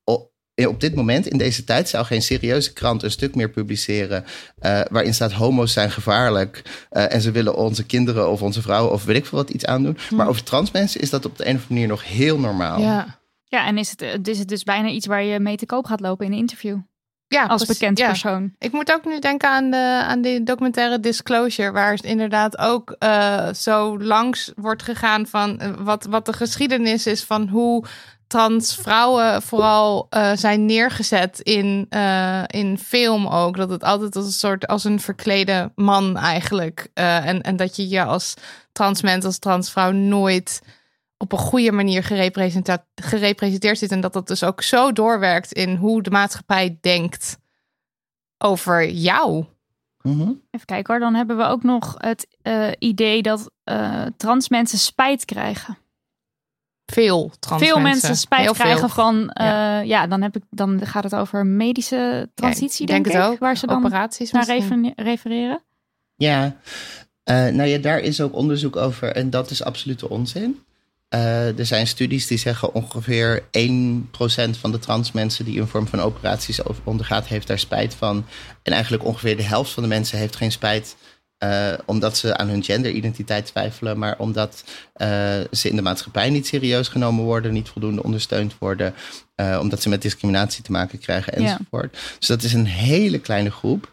op dit moment, in deze tijd, zou geen serieuze krant een stuk meer publiceren. eh, waarin staat: homo's zijn gevaarlijk. eh, en ze willen onze kinderen of onze vrouwen of weet ik veel wat iets aandoen. Maar over trans mensen is dat op de een of andere manier nog heel normaal. Ja, Ja, en is het, eh, is het dus bijna iets waar je mee te koop gaat lopen in een interview ja als bekend ja. persoon. Ik moet ook nu denken aan de, aan die documentaire Disclosure, waar het inderdaad ook eh, zo langs wordt gegaan van eh, wat, wat de geschiedenis is van hoe trans vrouwen vooral eh, zijn neergezet in, eh, in film ook. Dat het altijd als een soort als een verklede man eigenlijk. eh, en, en dat je je als trans mens, als transvrouw nooit op een goede manier gerepresenteerd zit. En dat dat dus ook zo doorwerkt in hoe de maatschappij denkt over jou. Mhm. Even kijken hoor, dan hebben we ook nog het eh, idee dat eh, trans mensen spijt krijgen. Veel trans veel mensen, spijt krijgen veel. van, eh, ja. dan, heb ik, dan gaat het over medische transitie, Ja, ik denk, denk het ik, ook. waar ze dan Operaties naar misschien. refer- refereren. Ja, Eh, nou ja, daar is ook onderzoek over en dat is absolute onzin. Eh, er zijn studies die zeggen ongeveer 1% van de trans mensen die een vorm van operaties ondergaat, heeft daar spijt van. En eigenlijk ongeveer de helft van de mensen heeft geen spijt. Eh, omdat ze aan hun genderidentiteit twijfelen, maar omdat eh, ze in de maatschappij niet serieus genomen worden, niet voldoende ondersteund worden, eh, omdat ze met discriminatie te maken krijgen Ja. enzovoort. Dus dat is een hele kleine groep.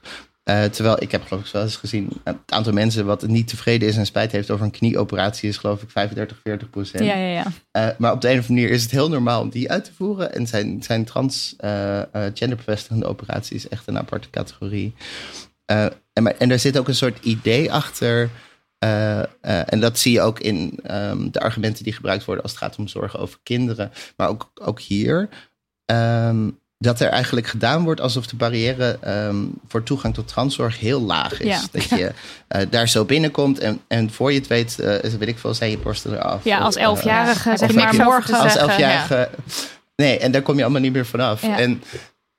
Terwijl ik heb geloof ik wel eens gezien, het aantal mensen wat niet tevreden is en spijt heeft over een knieoperatie is geloof ik 35, 40 procent. Ja, ja, ja. Maar op de een of andere manier is het heel normaal om die uit te voeren. En zijn, zijn trans genderbevestigende operaties echt een aparte categorie. En, maar, en er zit ook een soort idee achter. eh, eh, en dat zie je ook in ehm, de argumenten die gebruikt worden als het gaat om zorgen over kinderen. Maar ook, ook hier. ehm, dat er eigenlijk gedaan wordt alsof de barrière ehm, voor toegang tot transzorg heel laag is. Ja. Dat je eh, daar zo binnenkomt en, en voor je het weet, eh, weet ik veel, zijn je borsten eraf. Ja, als elfjarige Of zeg maar morgen. Als elfjarige. Nee, en daar kom je allemaal niet meer vanaf. Ja. En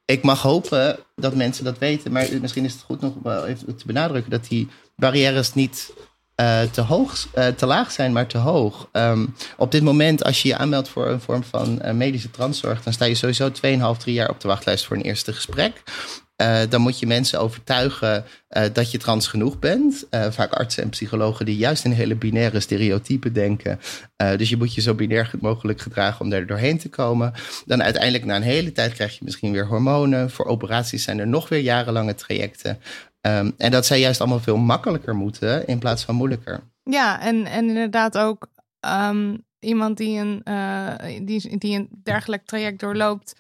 ik mag hopen dat mensen dat weten. Maar misschien is het goed nog even te benadrukken dat die barrières niet eh, te, hoog, eh, te laag zijn, maar te hoog. Ehm, op dit moment, als je je aanmeldt voor een vorm van eh, medische transzorg, dan sta je sowieso 2,5, 3 jaar op de wachtlijst voor een eerste gesprek. Eh, dan moet je mensen overtuigen eh, dat je trans genoeg bent. Eh, vaak artsen en psychologen die juist in hele binaire stereotypen denken. Dus je moet je zo binair mogelijk gedragen om daar doorheen te komen. Dan uiteindelijk na een hele tijd krijg je misschien weer hormonen. Voor operaties zijn er nog weer jarenlange trajecten. Ehm, en dat zij juist allemaal veel makkelijker moeten in plaats van moeilijker. Ja, en, en inderdaad ook ehm, iemand die een, die, die een dergelijk traject doorloopt,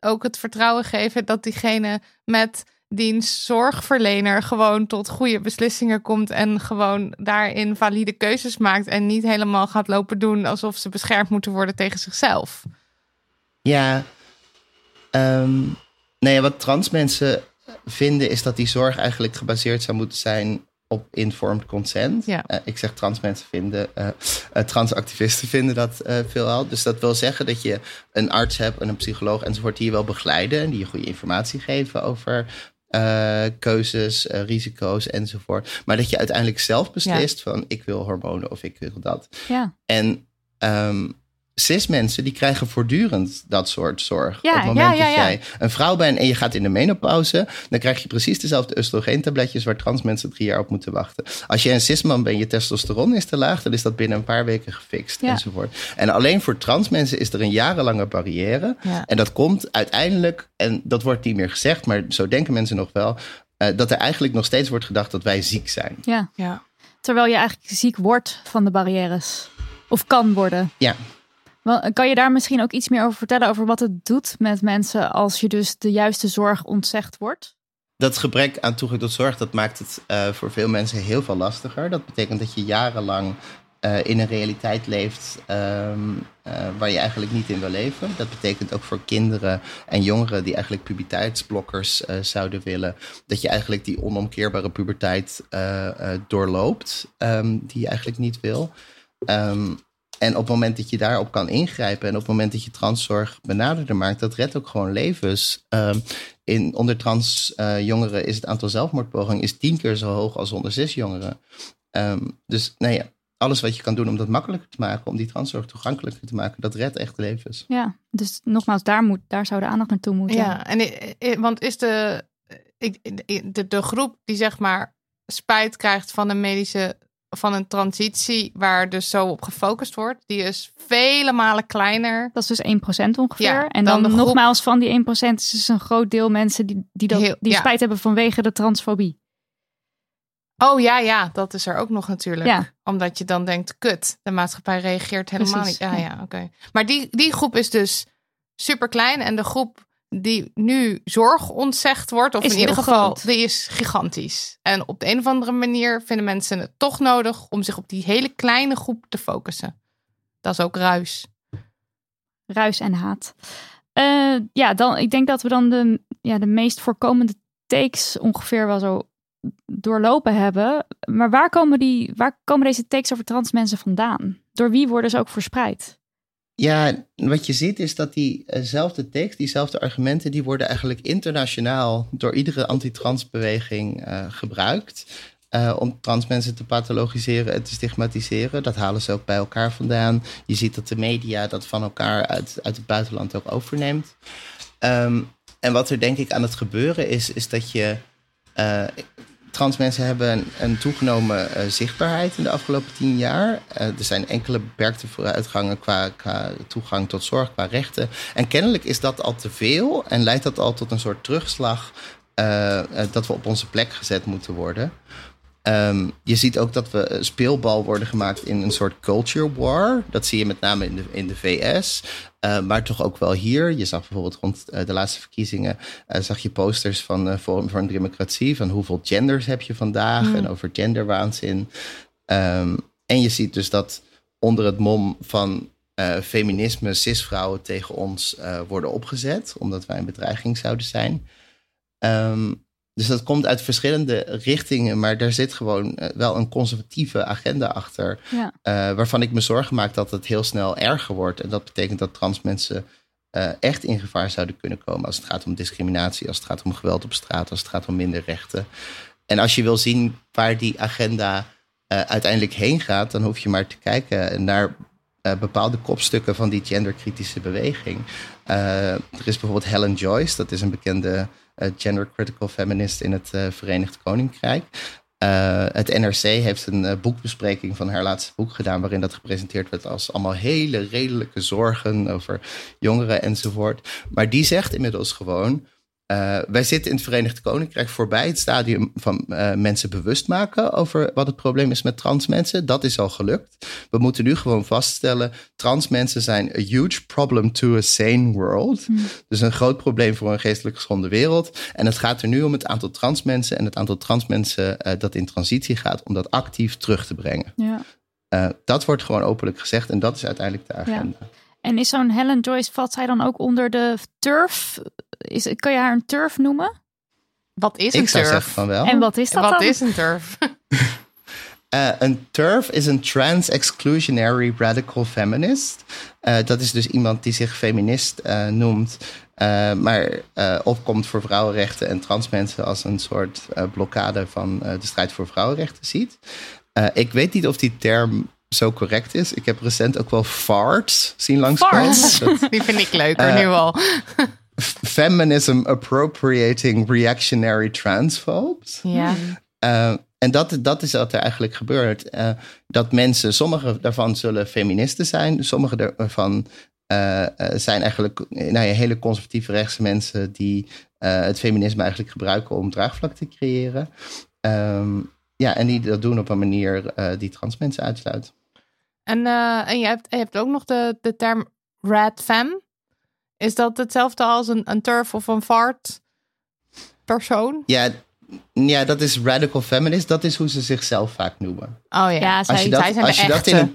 ook het vertrouwen geven dat diegene met diens zorgverlener gewoon tot goede beslissingen komt en gewoon daarin valide keuzes maakt en niet helemaal gaat lopen doen alsof ze beschermd moeten worden tegen zichzelf. Ja, ehm, nee, wat trans mensen vinden is dat die zorg eigenlijk gebaseerd zou moeten zijn op informed consent. Ja. Eh, ik zeg trans mensen vinden, eh, transactivisten <laughs> vinden dat veelal. Dus dat wil zeggen dat je een arts hebt en een psycholoog enzovoort die je wel begeleiden en die je goede informatie geven over keuzes, risico's enzovoort. Maar dat je uiteindelijk zelf beslist van ik wil hormonen of ik wil dat. Ja. En ehm cis mensen die krijgen voortdurend dat soort zorg. Ja, Op het moment ja, ja, dat ja. jij een vrouw bent en je gaat in de menopauze, dan krijg je precies dezelfde oestrogeentabletjes waar trans mensen drie jaar op moeten wachten. Als je een cisman bent, je testosteron is te laag, dan is dat binnen een paar weken gefixt Ja. enzovoort. En alleen voor trans mensen is er een jarenlange barrière. Ja. En dat komt uiteindelijk, en dat wordt niet meer gezegd, maar zo denken mensen nog wel, eh, dat er eigenlijk nog steeds wordt gedacht dat wij ziek zijn. ja. Ja. Terwijl je eigenlijk ziek wordt van de barrières. Of kan worden. Ja. Kan je daar misschien ook iets meer over vertellen? Over wat het doet met mensen als je dus de juiste zorg ontzegd wordt? dat gebrek aan toegang tot zorg, dat maakt het uh, voor veel mensen heel veel lastiger. Dat betekent dat je jarenlang uh, in een realiteit leeft um, uh, waar je eigenlijk niet in wil leven. Dat betekent ook voor kinderen en jongeren die eigenlijk puberteitsblokkers zouden willen, dat je eigenlijk die onomkeerbare puberteit doorloopt, um, die je eigenlijk niet wil. Um, en op het moment dat je daarop kan ingrijpen en op het moment dat je transzorg benaderder maakt, dat redt ook gewoon levens. Um, in, onder trans uh, jongeren is het aantal zelfmoordpogingen is tien keer zo hoog als onder cis jongeren. Um, dus nou ja, alles wat je kan doen om dat makkelijker te maken, om die transzorg toegankelijker te maken, dat redt echt levens. Ja, dus nogmaals, daar, moet, daar zou de aandacht naartoe moeten. Ja, en, want is de, de, de groep die zeg maar spijt krijgt van de medische van een transitie waar dus zo op gefocust wordt, die is vele malen kleiner. Dat is dus 1% ongeveer. Ja, en dan, nogmaals, van die 1% is dus een groot deel mensen die, die, dat, die spijt hebben vanwege de transfobie. Oh ja, ja, dat is er ook nog natuurlijk. Ja. Omdat je dan denkt, kut, de maatschappij reageert helemaal niet. Ja, ja, oké. Maar die, die groep is dus super klein en de groep die nu zorg ontzegd wordt, of in ieder geval, die is gigantisch. En op de een of andere manier vinden mensen het toch nodig om zich op die hele kleine groep te focussen. Dat is ook ruis. Ruis en haat. Uh, ja, dan, ik denk dat we dan de, ja, de meest voorkomende takes ongeveer wel zo doorlopen hebben. Maar waar komen, die, waar komen deze takes over trans mensen vandaan? Door wie worden ze ook verspreid? Ja, wat je ziet is dat diezelfde tekst, diezelfde argumenten, die worden eigenlijk internationaal door iedere antitransbeweging uh, gebruikt. Uh, om trans mensen te pathologiseren en te stigmatiseren. Dat halen ze ook bij elkaar vandaan. Je ziet dat de media dat van elkaar uit, uit het buitenland ook overneemt. Um, en wat er denk ik aan het gebeuren is, is dat je. Trans mensen hebben een, een toegenomen uh, zichtbaarheid in de afgelopen tien jaar. Uh, er zijn enkele beperkte vooruitgangen qua, toegang tot zorg, qua rechten. En kennelijk is dat al te veel en leidt dat al tot een soort terugslag uh, dat we op onze plek gezet moeten worden. Um, je ziet ook dat we speelbal worden gemaakt in een soort culture war. Dat zie je met name in de, in de VS. Uh, maar toch ook wel hier. Je zag bijvoorbeeld rond uh, de laatste verkiezingen. Uh, zag je posters van Forum voor een Democratie. Van hoeveel genders heb je vandaag. Mm. En over genderwaanzin. Um, en je ziet dus dat onder het mom van feminisme. cisvrouwen tegen ons worden opgezet. Omdat wij een bedreiging zouden zijn. Um, dus dat komt uit verschillende richtingen, maar daar zit gewoon eh, wel een conservatieve agenda achter. Ja. Uh, waarvan ik me zorgen maak dat het heel snel erger wordt. En dat betekent dat trans mensen uh, echt in gevaar zouden kunnen komen als het gaat om discriminatie, als het gaat om geweld op straat, als het gaat om minder rechten. En als je wil zien waar die agenda uiteindelijk heen gaat, dan hoef je maar te kijken naar bepaalde kopstukken van die genderkritische beweging. er is bijvoorbeeld Helen Joyce, dat is een bekende gender critical feminist in het uh, Verenigd Koninkrijk. Uh, het NRC heeft een boekbespreking van haar laatste boek gedaan, waarin dat gepresenteerd werd als allemaal hele redelijke zorgen over jongeren enzovoort. Maar die zegt inmiddels gewoon: uh, wij zitten in het Verenigd Koninkrijk voorbij het stadium van uh, mensen bewust maken over wat het probleem is met trans mensen. Dat is al gelukt. We moeten nu gewoon vaststellen: trans mensen zijn a huge problem to a sane world. Hmm. Dus een groot probleem voor een geestelijk gezonde wereld. En het gaat er nu om het aantal trans mensen en het aantal trans mensen uh, dat in transitie gaat, om dat actief terug te brengen. Ja. dat wordt gewoon openlijk gezegd en dat is uiteindelijk de agenda. Ja. En is zo'n Helen Joyce, valt zij dan ook onder de turf? Is, kan je haar een turf noemen? Wat is een Ik turf? van wel. En wat is dat Wat dan? is een turf? Uh, <laughs> een TERF is een Trans-Exclusionary Radical Feminist. Uh, dat is dus iemand die zich feminist uh, noemt, maar opkomt voor vrouwenrechten en trans mensen als een soort blokkade van de strijd voor vrouwenrechten ziet. ik weet niet of die term zo correct is. Ik heb recent ook wel farts zien langskomen. <laughs> Die vind ik leuker nu al. Feminism appropriating reactionary transphobes. Ja. Uh, en dat, dat is wat er eigenlijk gebeurt. Uh, dat mensen, sommige daarvan zullen feministen zijn, sommige daarvan uh, zijn eigenlijk nou ja, hele conservatieve rechtse mensen die het feminisme eigenlijk gebruiken om draagvlak te creëren. Um, ja, en die dat doen op een manier die trans mensen uitsluit. En, en je, hebt, je hebt ook nog de, de term red femme. Is dat hetzelfde als een, een turf of een fart? persoon? Ja, ja, dat is radical feminist. Dat is hoe ze zichzelf vaak noemen. Oh ja, Ja, zij- Als je zij dat, zijn als je dat in een,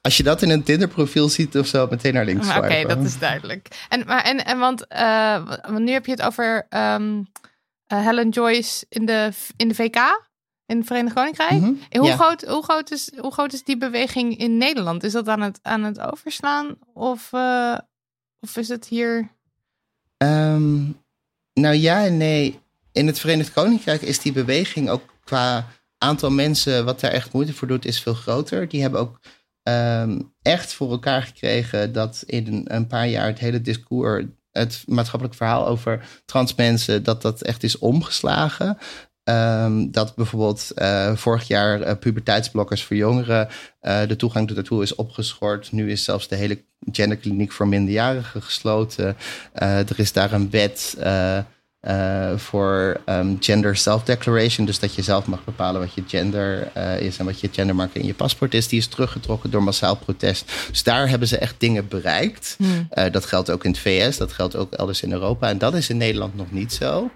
als je dat in een Tinder profiel ziet of zo, meteen naar links Oké, dat is duidelijk. En, maar, en, en want, eh, want nu heb je het over ehm, eh, Helen Joyce in de, in de VK, in het Verenigd Koninkrijk. Mhm, En Hoe, ja. groot, hoe, groot is, hoe groot is die beweging in Nederland? Is dat aan het, aan het overslaan? Of, eh, of is het hier... Ehm, nou ja en nee. In het Verenigd Koninkrijk is die beweging ook qua aantal mensen wat daar echt moeite voor doet, is veel groter. Die hebben ook ehm, echt voor elkaar gekregen dat in een, een paar jaar het hele discours, het maatschappelijk verhaal over trans mensen, dat dat echt is omgeslagen. Ehm, dat bijvoorbeeld eh, vorig jaar eh, puberteitsblokkers voor jongeren eh, de toegang daartoe is opgeschort. Nu is zelfs de hele genderkliniek voor minderjarigen gesloten. Er is daar een wet voor ehm, gender self-declaration. Dus dat je zelf mag bepalen wat je gender is en wat je gendermarker in je paspoort is. Die is teruggetrokken door massaal protest. Dus daar hebben ze echt dingen bereikt. Eh, dat geldt ook in het VS, dat geldt ook elders in Europa. En dat is in Nederland nog niet zo.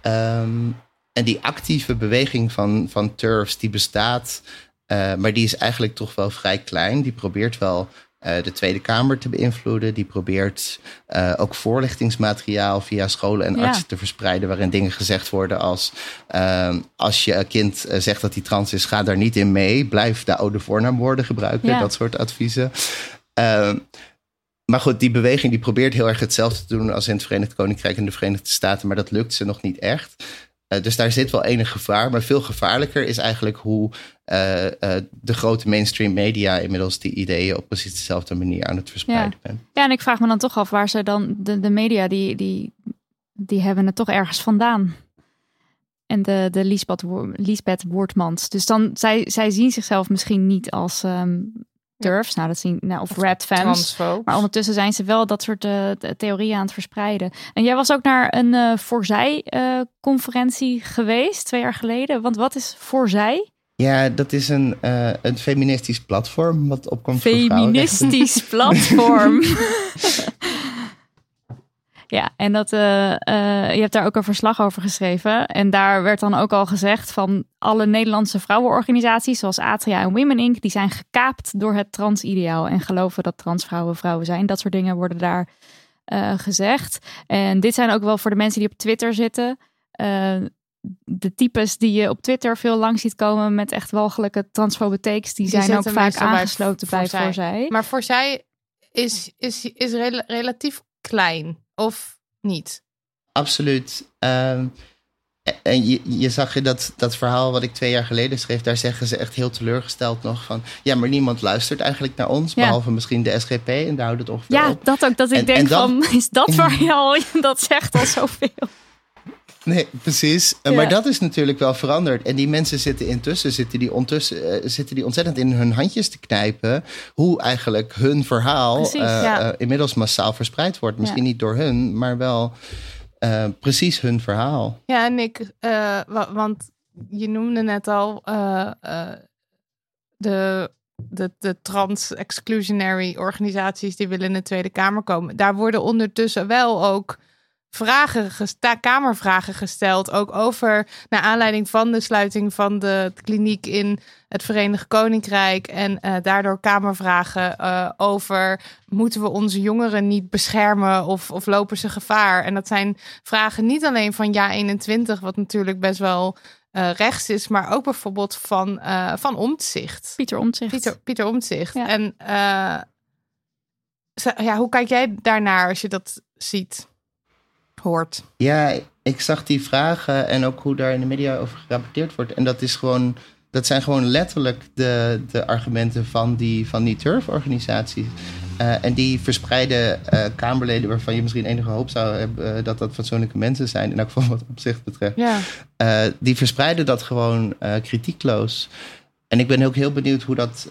Ehm, en die actieve beweging van, van turfs, die bestaat, eh, maar die is eigenlijk toch wel vrij klein. Die probeert wel eh, de Tweede Kamer te beïnvloeden. Die probeert eh, ook voorlichtingsmateriaal via scholen en Ja. artsen te verspreiden, waarin dingen gezegd worden als ehm, als je kind zegt dat hij trans is, ga daar niet in mee. Blijf de oude voornaamwoorden gebruiken, Ja. dat soort adviezen. Ehm, maar goed, die beweging die probeert heel erg hetzelfde te doen als in het Verenigd Koninkrijk en de Verenigde Staten, maar dat lukt ze nog niet echt. Eh, dus daar zit wel enig gevaar. Maar veel gevaarlijker is eigenlijk hoe eh, eh, de grote mainstream media inmiddels die ideeën op precies dezelfde manier aan het verspreiden zijn. Ja, en ik vraag me dan toch af waar ze dan, de, de media, die, die, die hebben het toch ergens vandaan. En de, de Liesbeth, Wo- Liesbeth Woordmans. Dus dan, zij, zij zien zichzelf misschien niet als ehm turfs, nou dat zien, nou, of red fans. Maar ondertussen zijn ze wel dat soort eh, theorieën aan het verspreiden. En jij was ook naar een eh Voorzij-conferentie geweest, twee jaar geleden. Want wat is Voorzij? Ja, dat is een, eh, een feministisch platform wat opkomt voor. Feministisch <laughs> platform. <laughs> ja, en dat, eh, eh, je hebt daar ook een verslag over geschreven. En daar werd dan ook al gezegd van alle Nederlandse vrouwenorganisaties, zoals Atria en Women Inc., die zijn gekaapt door het transideaal en geloven dat transvrouwen vrouwen zijn. Dat soort dingen worden daar eh, gezegd. En dit zijn ook wel voor de mensen die op Twitter zitten. de types die je op Twitter veel lang ziet komen met echt walgelijke transfobe takes, die, Die zijn ook vaak bij aangesloten bij Voorzij. Voorzij. Maar voor zij is, is, is rela- relatief klein, of niet? Absoluut. Ehm, en je, je zag in dat, dat verhaal wat ik twee jaar geleden schreef, daar zeggen ze echt heel teleurgesteld nog van, ja, maar niemand luistert eigenlijk naar ons, Ja. behalve misschien de SGP en daar houdt het ongeveer Ja, op. dat ook. Dat ik En- denk en dan- van, is dat <laughs> waar je al, dat zegt al zoveel. Nee, precies. Eh, Ja. Maar dat is natuurlijk wel veranderd. En die mensen zitten intussen, zitten die, ondertussen, eh, zitten die ontzettend in hun handjes te knijpen. Hoe eigenlijk hun verhaal Precies, eh, ja. inmiddels massaal verspreid wordt. Misschien Ja. niet door hun, maar wel precies hun verhaal. Ja, en ik, wa- want je noemde net al de, de, de trans-exclusionary organisaties die willen in de Tweede Kamer komen. Daar worden ondertussen wel ook vragen, gesta- kamervragen gesteld. Ook over, naar aanleiding van de sluiting van de kliniek in het Verenigd Koninkrijk. En eh, daardoor kamervragen eh, over, moeten we onze jongeren niet beschermen of, of lopen ze gevaar? En dat zijn vragen niet alleen van Ja 21, wat natuurlijk best wel eh, rechts is, maar ook bijvoorbeeld van, van Omtzigt. Pieter Omtzigt. Pieter, Pieter Omtzigt. Ja. En ja, hoe kijk jij daarnaar als je dat ziet, hoort? Ja, ik zag die vragen en ook hoe daar in de media over gerapporteerd wordt. En dat is gewoon. Dat zijn gewoon letterlijk de, de argumenten van die, van die turf-organisaties. Eh, en die verspreiden eh, Kamerleden waarvan je misschien enige hoop zou hebben eh, dat dat fatsoenlijke mensen zijn. In elk geval wat opzicht betreft. Ja. Die verspreiden dat gewoon kritiekloos. En ik ben ook heel benieuwd hoe dat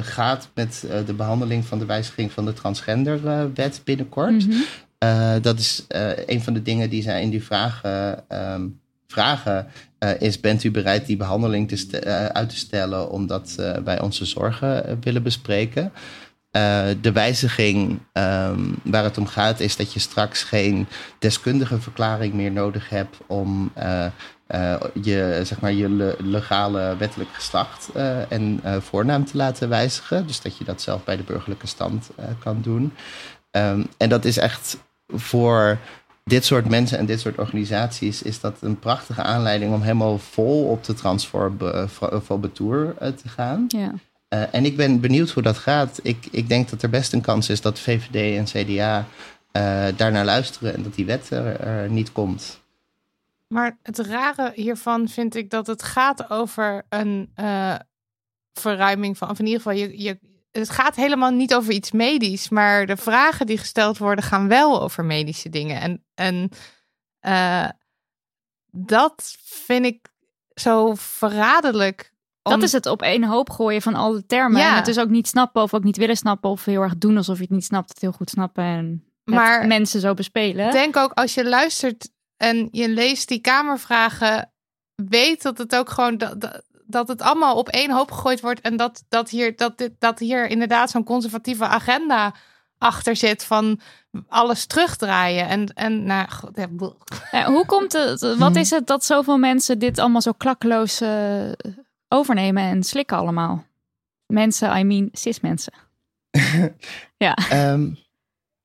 gaat met de behandeling van de wijziging van de transgenderwet binnenkort. Mhm. Eh, dat is eh, een van de dingen die zij in die vragen ehm, vragen. eh, is: bent u bereid die behandeling te uit te stellen omdat wij onze zorgen willen bespreken? De wijziging um, waar het om gaat is dat je straks geen deskundige verklaring meer nodig hebt om je, zeg maar, je le legale wettelijk geslacht en voornaam te laten wijzigen. Dus dat je dat zelf bij de burgerlijke stand kan doen. Um, en dat is echt voor dit soort mensen en dit soort organisaties is dat een prachtige aanleiding om helemaal vol op de transfobe tour te gaan. Ja. Uh, en ik ben benieuwd hoe dat gaat. Ik, ik denk dat er best een kans is dat VVD en CDA uh, daarnaar luisteren en dat die wet er, er, niet komt. Maar het rare hiervan vind ik dat het gaat over een uh, verruiming van, of in ieder geval, je, je, het gaat helemaal niet over iets medisch, maar de vragen die gesteld worden gaan wel over medische dingen. En, en dat vind ik zo verraderlijk dat is het op één hoop gooien van al de termen. Ja. En het is ook niet snappen of ook niet willen snappen. Of heel erg doen alsof je het niet snapt. Het heel goed snappen en maar mensen zo bespelen. denk ook als je luistert en je leest die kamervragen. Weet dat het ook gewoon dat, dat het allemaal op één hoop gegooid wordt. En dat, dat, hier, dat, dit, dat hier inderdaad zo'n conservatieve agenda achter zit van alles terugdraaien. En, en nou, ja, hoe komt het? Wat is het dat zoveel mensen dit allemaal zo klakkeloos uh, overnemen en slikken allemaal? Mensen, I mean cis mensen. <laughs> ja. Um,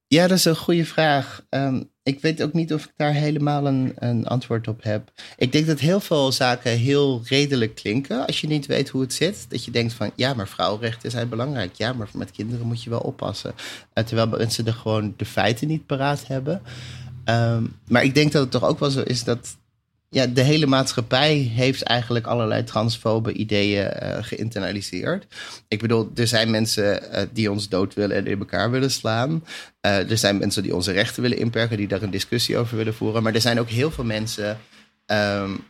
ja, dat is een goede vraag. Um, ik weet ook niet of ik daar helemaal een, een, antwoord op heb. Ik denk dat heel veel zaken heel redelijk klinken als je niet weet hoe het zit. Dat je denkt van ja, maar vrouwenrechten zijn belangrijk. Ja, maar met kinderen moet je wel oppassen. Uh, terwijl mensen er gewoon de feiten niet paraat hebben. Um, maar ik denk dat het toch ook wel zo is dat ja, de hele maatschappij heeft eigenlijk allerlei transfobe ideeën uh, geïnternaliseerd. Ik bedoel, er zijn mensen uh, die ons dood willen en in elkaar willen slaan. Uh, er zijn mensen die onze rechten willen inperken, die daar een discussie over willen voeren. Maar er zijn ook heel veel mensen um,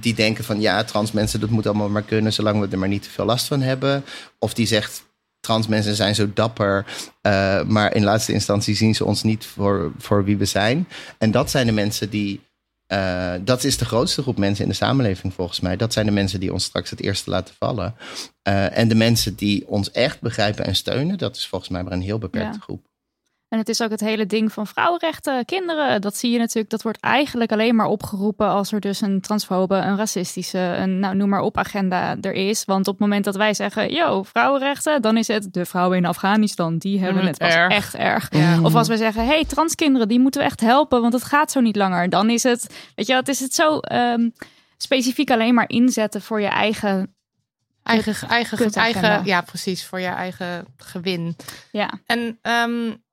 die denken van ja, trans mensen, dat moet allemaal maar kunnen, zolang we er maar niet te veel last van hebben. Of die zegt, trans mensen zijn zo dapper, maar in laatste instantie zien ze ons niet voor, voor wie we zijn. En dat zijn de mensen die uh, dat is de grootste groep mensen in de samenleving volgens mij. Dat zijn de mensen die ons straks het eerste laten vallen. Uh, en de mensen die ons echt begrijpen en steunen, dat is volgens mij maar een heel beperkte ja. groep. En het is ook het hele ding van vrouwenrechten, kinderen. Dat zie je natuurlijk, dat wordt eigenlijk alleen maar opgeroepen als er dus een transfobe, een racistische, een nou, noem maar op agenda er is. Want op het moment dat wij zeggen, yo, vrouwenrechten, dan is het de vrouwen in Afghanistan, die hebben het, erg. echt erg. Of als wij zeggen, hey, transkinderen, die moeten we echt helpen, want het gaat zo niet langer. Dan is het, weet je wat, is het zo um, specifiek alleen maar inzetten voor je eigen eigen, eigen, eigen, ja, precies, voor je eigen gewin. Ja. En um,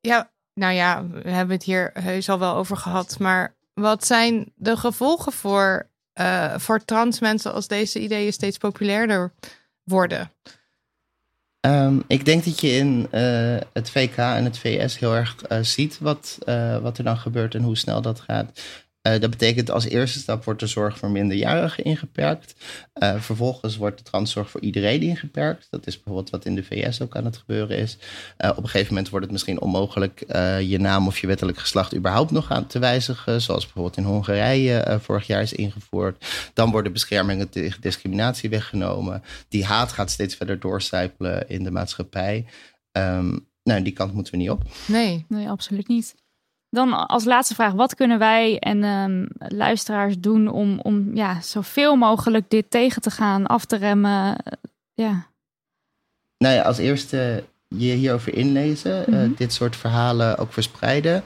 ja, nou ja, we hebben het hier heus al wel over gehad. Maar wat zijn de gevolgen voor, uh, voor trans mensen als deze ideeën steeds populairder worden? Um, ik denk dat je in uh, het VK en het VS heel erg uh, ziet wat, wat er dan gebeurt en hoe snel dat gaat. Uh, dat betekent als eerste stap wordt de zorg voor minderjarigen ingeperkt. Uh, vervolgens wordt de transzorg voor iedereen ingeperkt. Dat is bijvoorbeeld wat in de VS ook aan het gebeuren is. Uh, op een gegeven moment wordt het misschien onmogelijk je naam of je wettelijk geslacht überhaupt nog aan te wijzigen. Zoals bijvoorbeeld in Hongarije vorig jaar is ingevoerd. Dan worden beschermingen tegen discriminatie weggenomen. Die haat gaat steeds verder doorcijpelen in de maatschappij. Um, nou, die kant moeten we niet op. Nee, nee, absoluut niet. Dan als laatste vraag, wat kunnen wij en um, luisteraars doen om, om ja, zoveel mogelijk dit tegen te gaan, af te remmen? Ja. Nou ja, als eerste je hierover inlezen, mm -hmm. uh, dit soort verhalen ook verspreiden.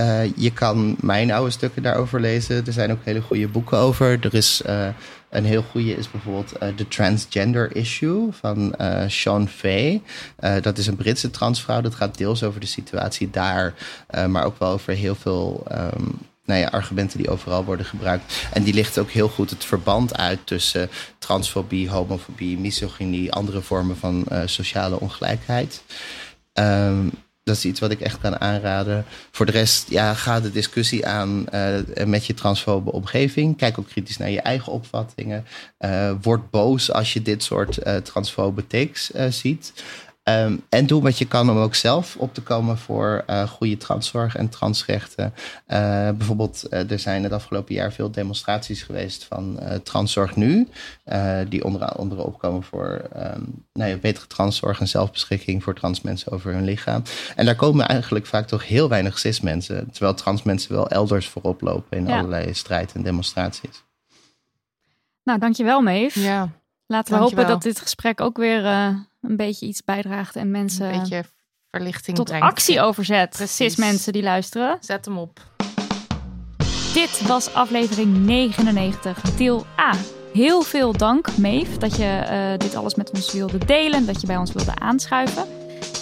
Uh, je kan mijn oude stukken daarover lezen. Er zijn ook hele goede boeken over. Er is uh, een heel goede is bijvoorbeeld uh, The Transgender Issue van Sean Fay. dat is een Britse transvrouw. Dat gaat deels over de situatie daar, maar ook wel over heel veel um, nou ja, argumenten die overal worden gebruikt. En die ligt ook heel goed het verband uit tussen transfobie, homofobie, misogynie, andere vormen van sociale ongelijkheid. Um, dat is iets wat ik echt kan aanraden. Voor de rest, ja, ga de discussie aan uh, met je transfobe omgeving. Kijk ook kritisch naar je eigen opvattingen. Uh, word boos als je dit soort uh, transfobe takes ziet. Ehm, en doe wat je kan om ook zelf op te komen voor uh, goede transzorg en transrechten. Uh, bijvoorbeeld, uh, er zijn het afgelopen jaar veel demonstraties geweest van Transzorg Nu. die onder andere opkomen voor um, nou ja, betere transzorg en zelfbeschikking voor trans mensen over hun lichaam. En daar komen eigenlijk vaak toch heel weinig cis mensen. Terwijl trans mensen wel elders voorop lopen in allerlei strijd en demonstraties. Nou, dankjewel Meef. Ja. Laten we hopen dat dit gesprek ook weer een beetje iets bijdraagt en mensen een beetje verlichting tot brengt. actie overzet. Precies mensen die luisteren. Zet hem op. Dit was aflevering 99, deel A. Heel veel dank, Meef, dat je uh, dit alles met ons wilde delen, dat je bij ons wilde aanschuiven.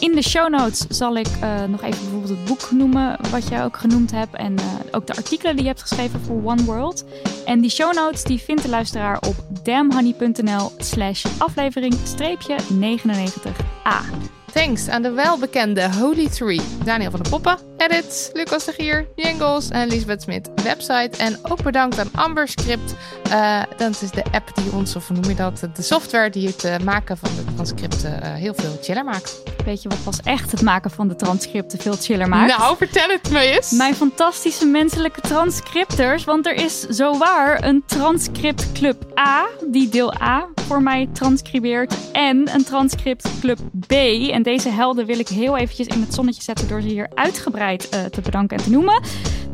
In de show notes zal ik uh, nog even bijvoorbeeld het boek noemen, wat jij ook genoemd hebt. En uh, ook de artikelen die je hebt geschreven voor One World. En die show notes die vindt de luisteraar op damhoney.nl slash aflevering 99a. Thanks aan de welbekende Holy Three. Daniel van der Poppen, edits, Lucas de Gier, jingles en Lisbeth Smit, website. En ook bedankt aan Amber Script. Uh, dat is de app die ons, of hoe noem je dat, de software die het uh, maken van de transcripten uh, heel veel chiller maakt. Weet je wat pas echt het maken van de transcripten veel chiller maakt? Nou, vertel het me eens. Mijn fantastische menselijke transcripters. Want er is zowaar een transcript club A, die deel A voor mij transcribeert. En een transcript club B. En deze helden wil ik heel eventjes in het zonnetje zetten door ze hier uitgebreid uh, te bedanken en te noemen.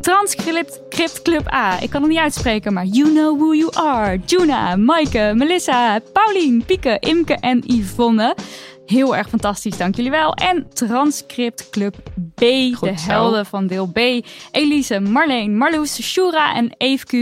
Transcript Club A. Ik kan het niet uitspreken, maar you know who you are. Juna, Maaike, Melissa, Paulien, Pieke, Imke en Yvonne. Heel erg fantastisch, dank jullie wel. En Transcript Club B, de helden van deel B. Elise, Marleen, Marloes, Shura en Q.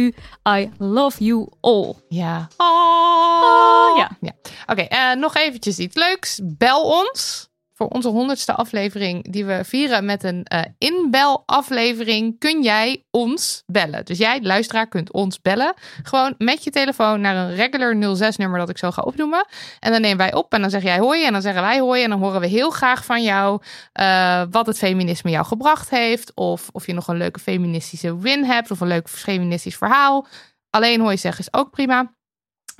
I love you all. Ja. Oh, ja. ja. Oké, okay, uh, nog eventjes iets leuks. Bel ons voor onze honderdste aflevering, die we vieren met een uh, inbelaflevering, kun jij ons bellen. Dus jij, luisteraar, kunt ons bellen. Gewoon met je telefoon naar een regular 06-nummer dat ik zo ga opnoemen. En dan nemen wij op en dan zeg jij hoi en dan zeggen wij hoi. En dan horen we heel graag van jou uh, wat het feminisme jou gebracht heeft. Of of je nog een leuke feministische win hebt of een leuk feministisch verhaal. Alleen hooi zeggen is ook prima.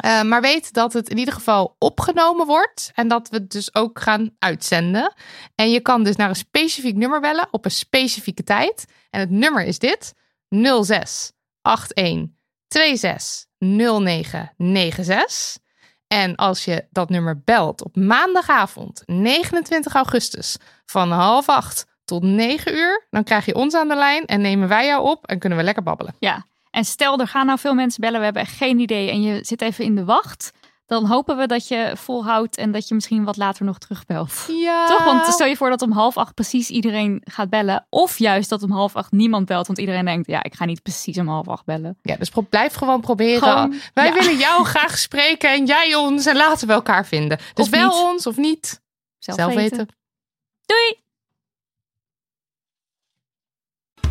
Uh, maar weet dat het in ieder geval opgenomen wordt en dat we het dus ook gaan uitzenden. En je kan dus naar een specifiek nummer bellen op een specifieke tijd. En het nummer is dit: 06 81 26 09 96. En als je dat nummer belt op maandagavond 29 augustus van half acht tot 9 uur, dan krijg je ons aan de lijn en nemen wij jou op en kunnen we lekker babbelen. Ja, en stel, er gaan nou veel mensen bellen, we hebben echt geen idee en je zit even in de wacht. Dan hopen we dat je volhoudt en dat je misschien wat later nog terugbelt. Ja. Toch? Want stel je voor dat om half acht precies iedereen gaat bellen. Of juist dat om half acht niemand belt. Want iedereen denkt, ja, ik ga niet precies om half acht bellen. Ja, dus blijf gewoon proberen. Gewoon, Wij ja. willen jou <laughs> graag spreken en jij ons. En laten we elkaar vinden. Dus of bel niet. ons of niet. Zelf, Zelf weten. weten. Doei!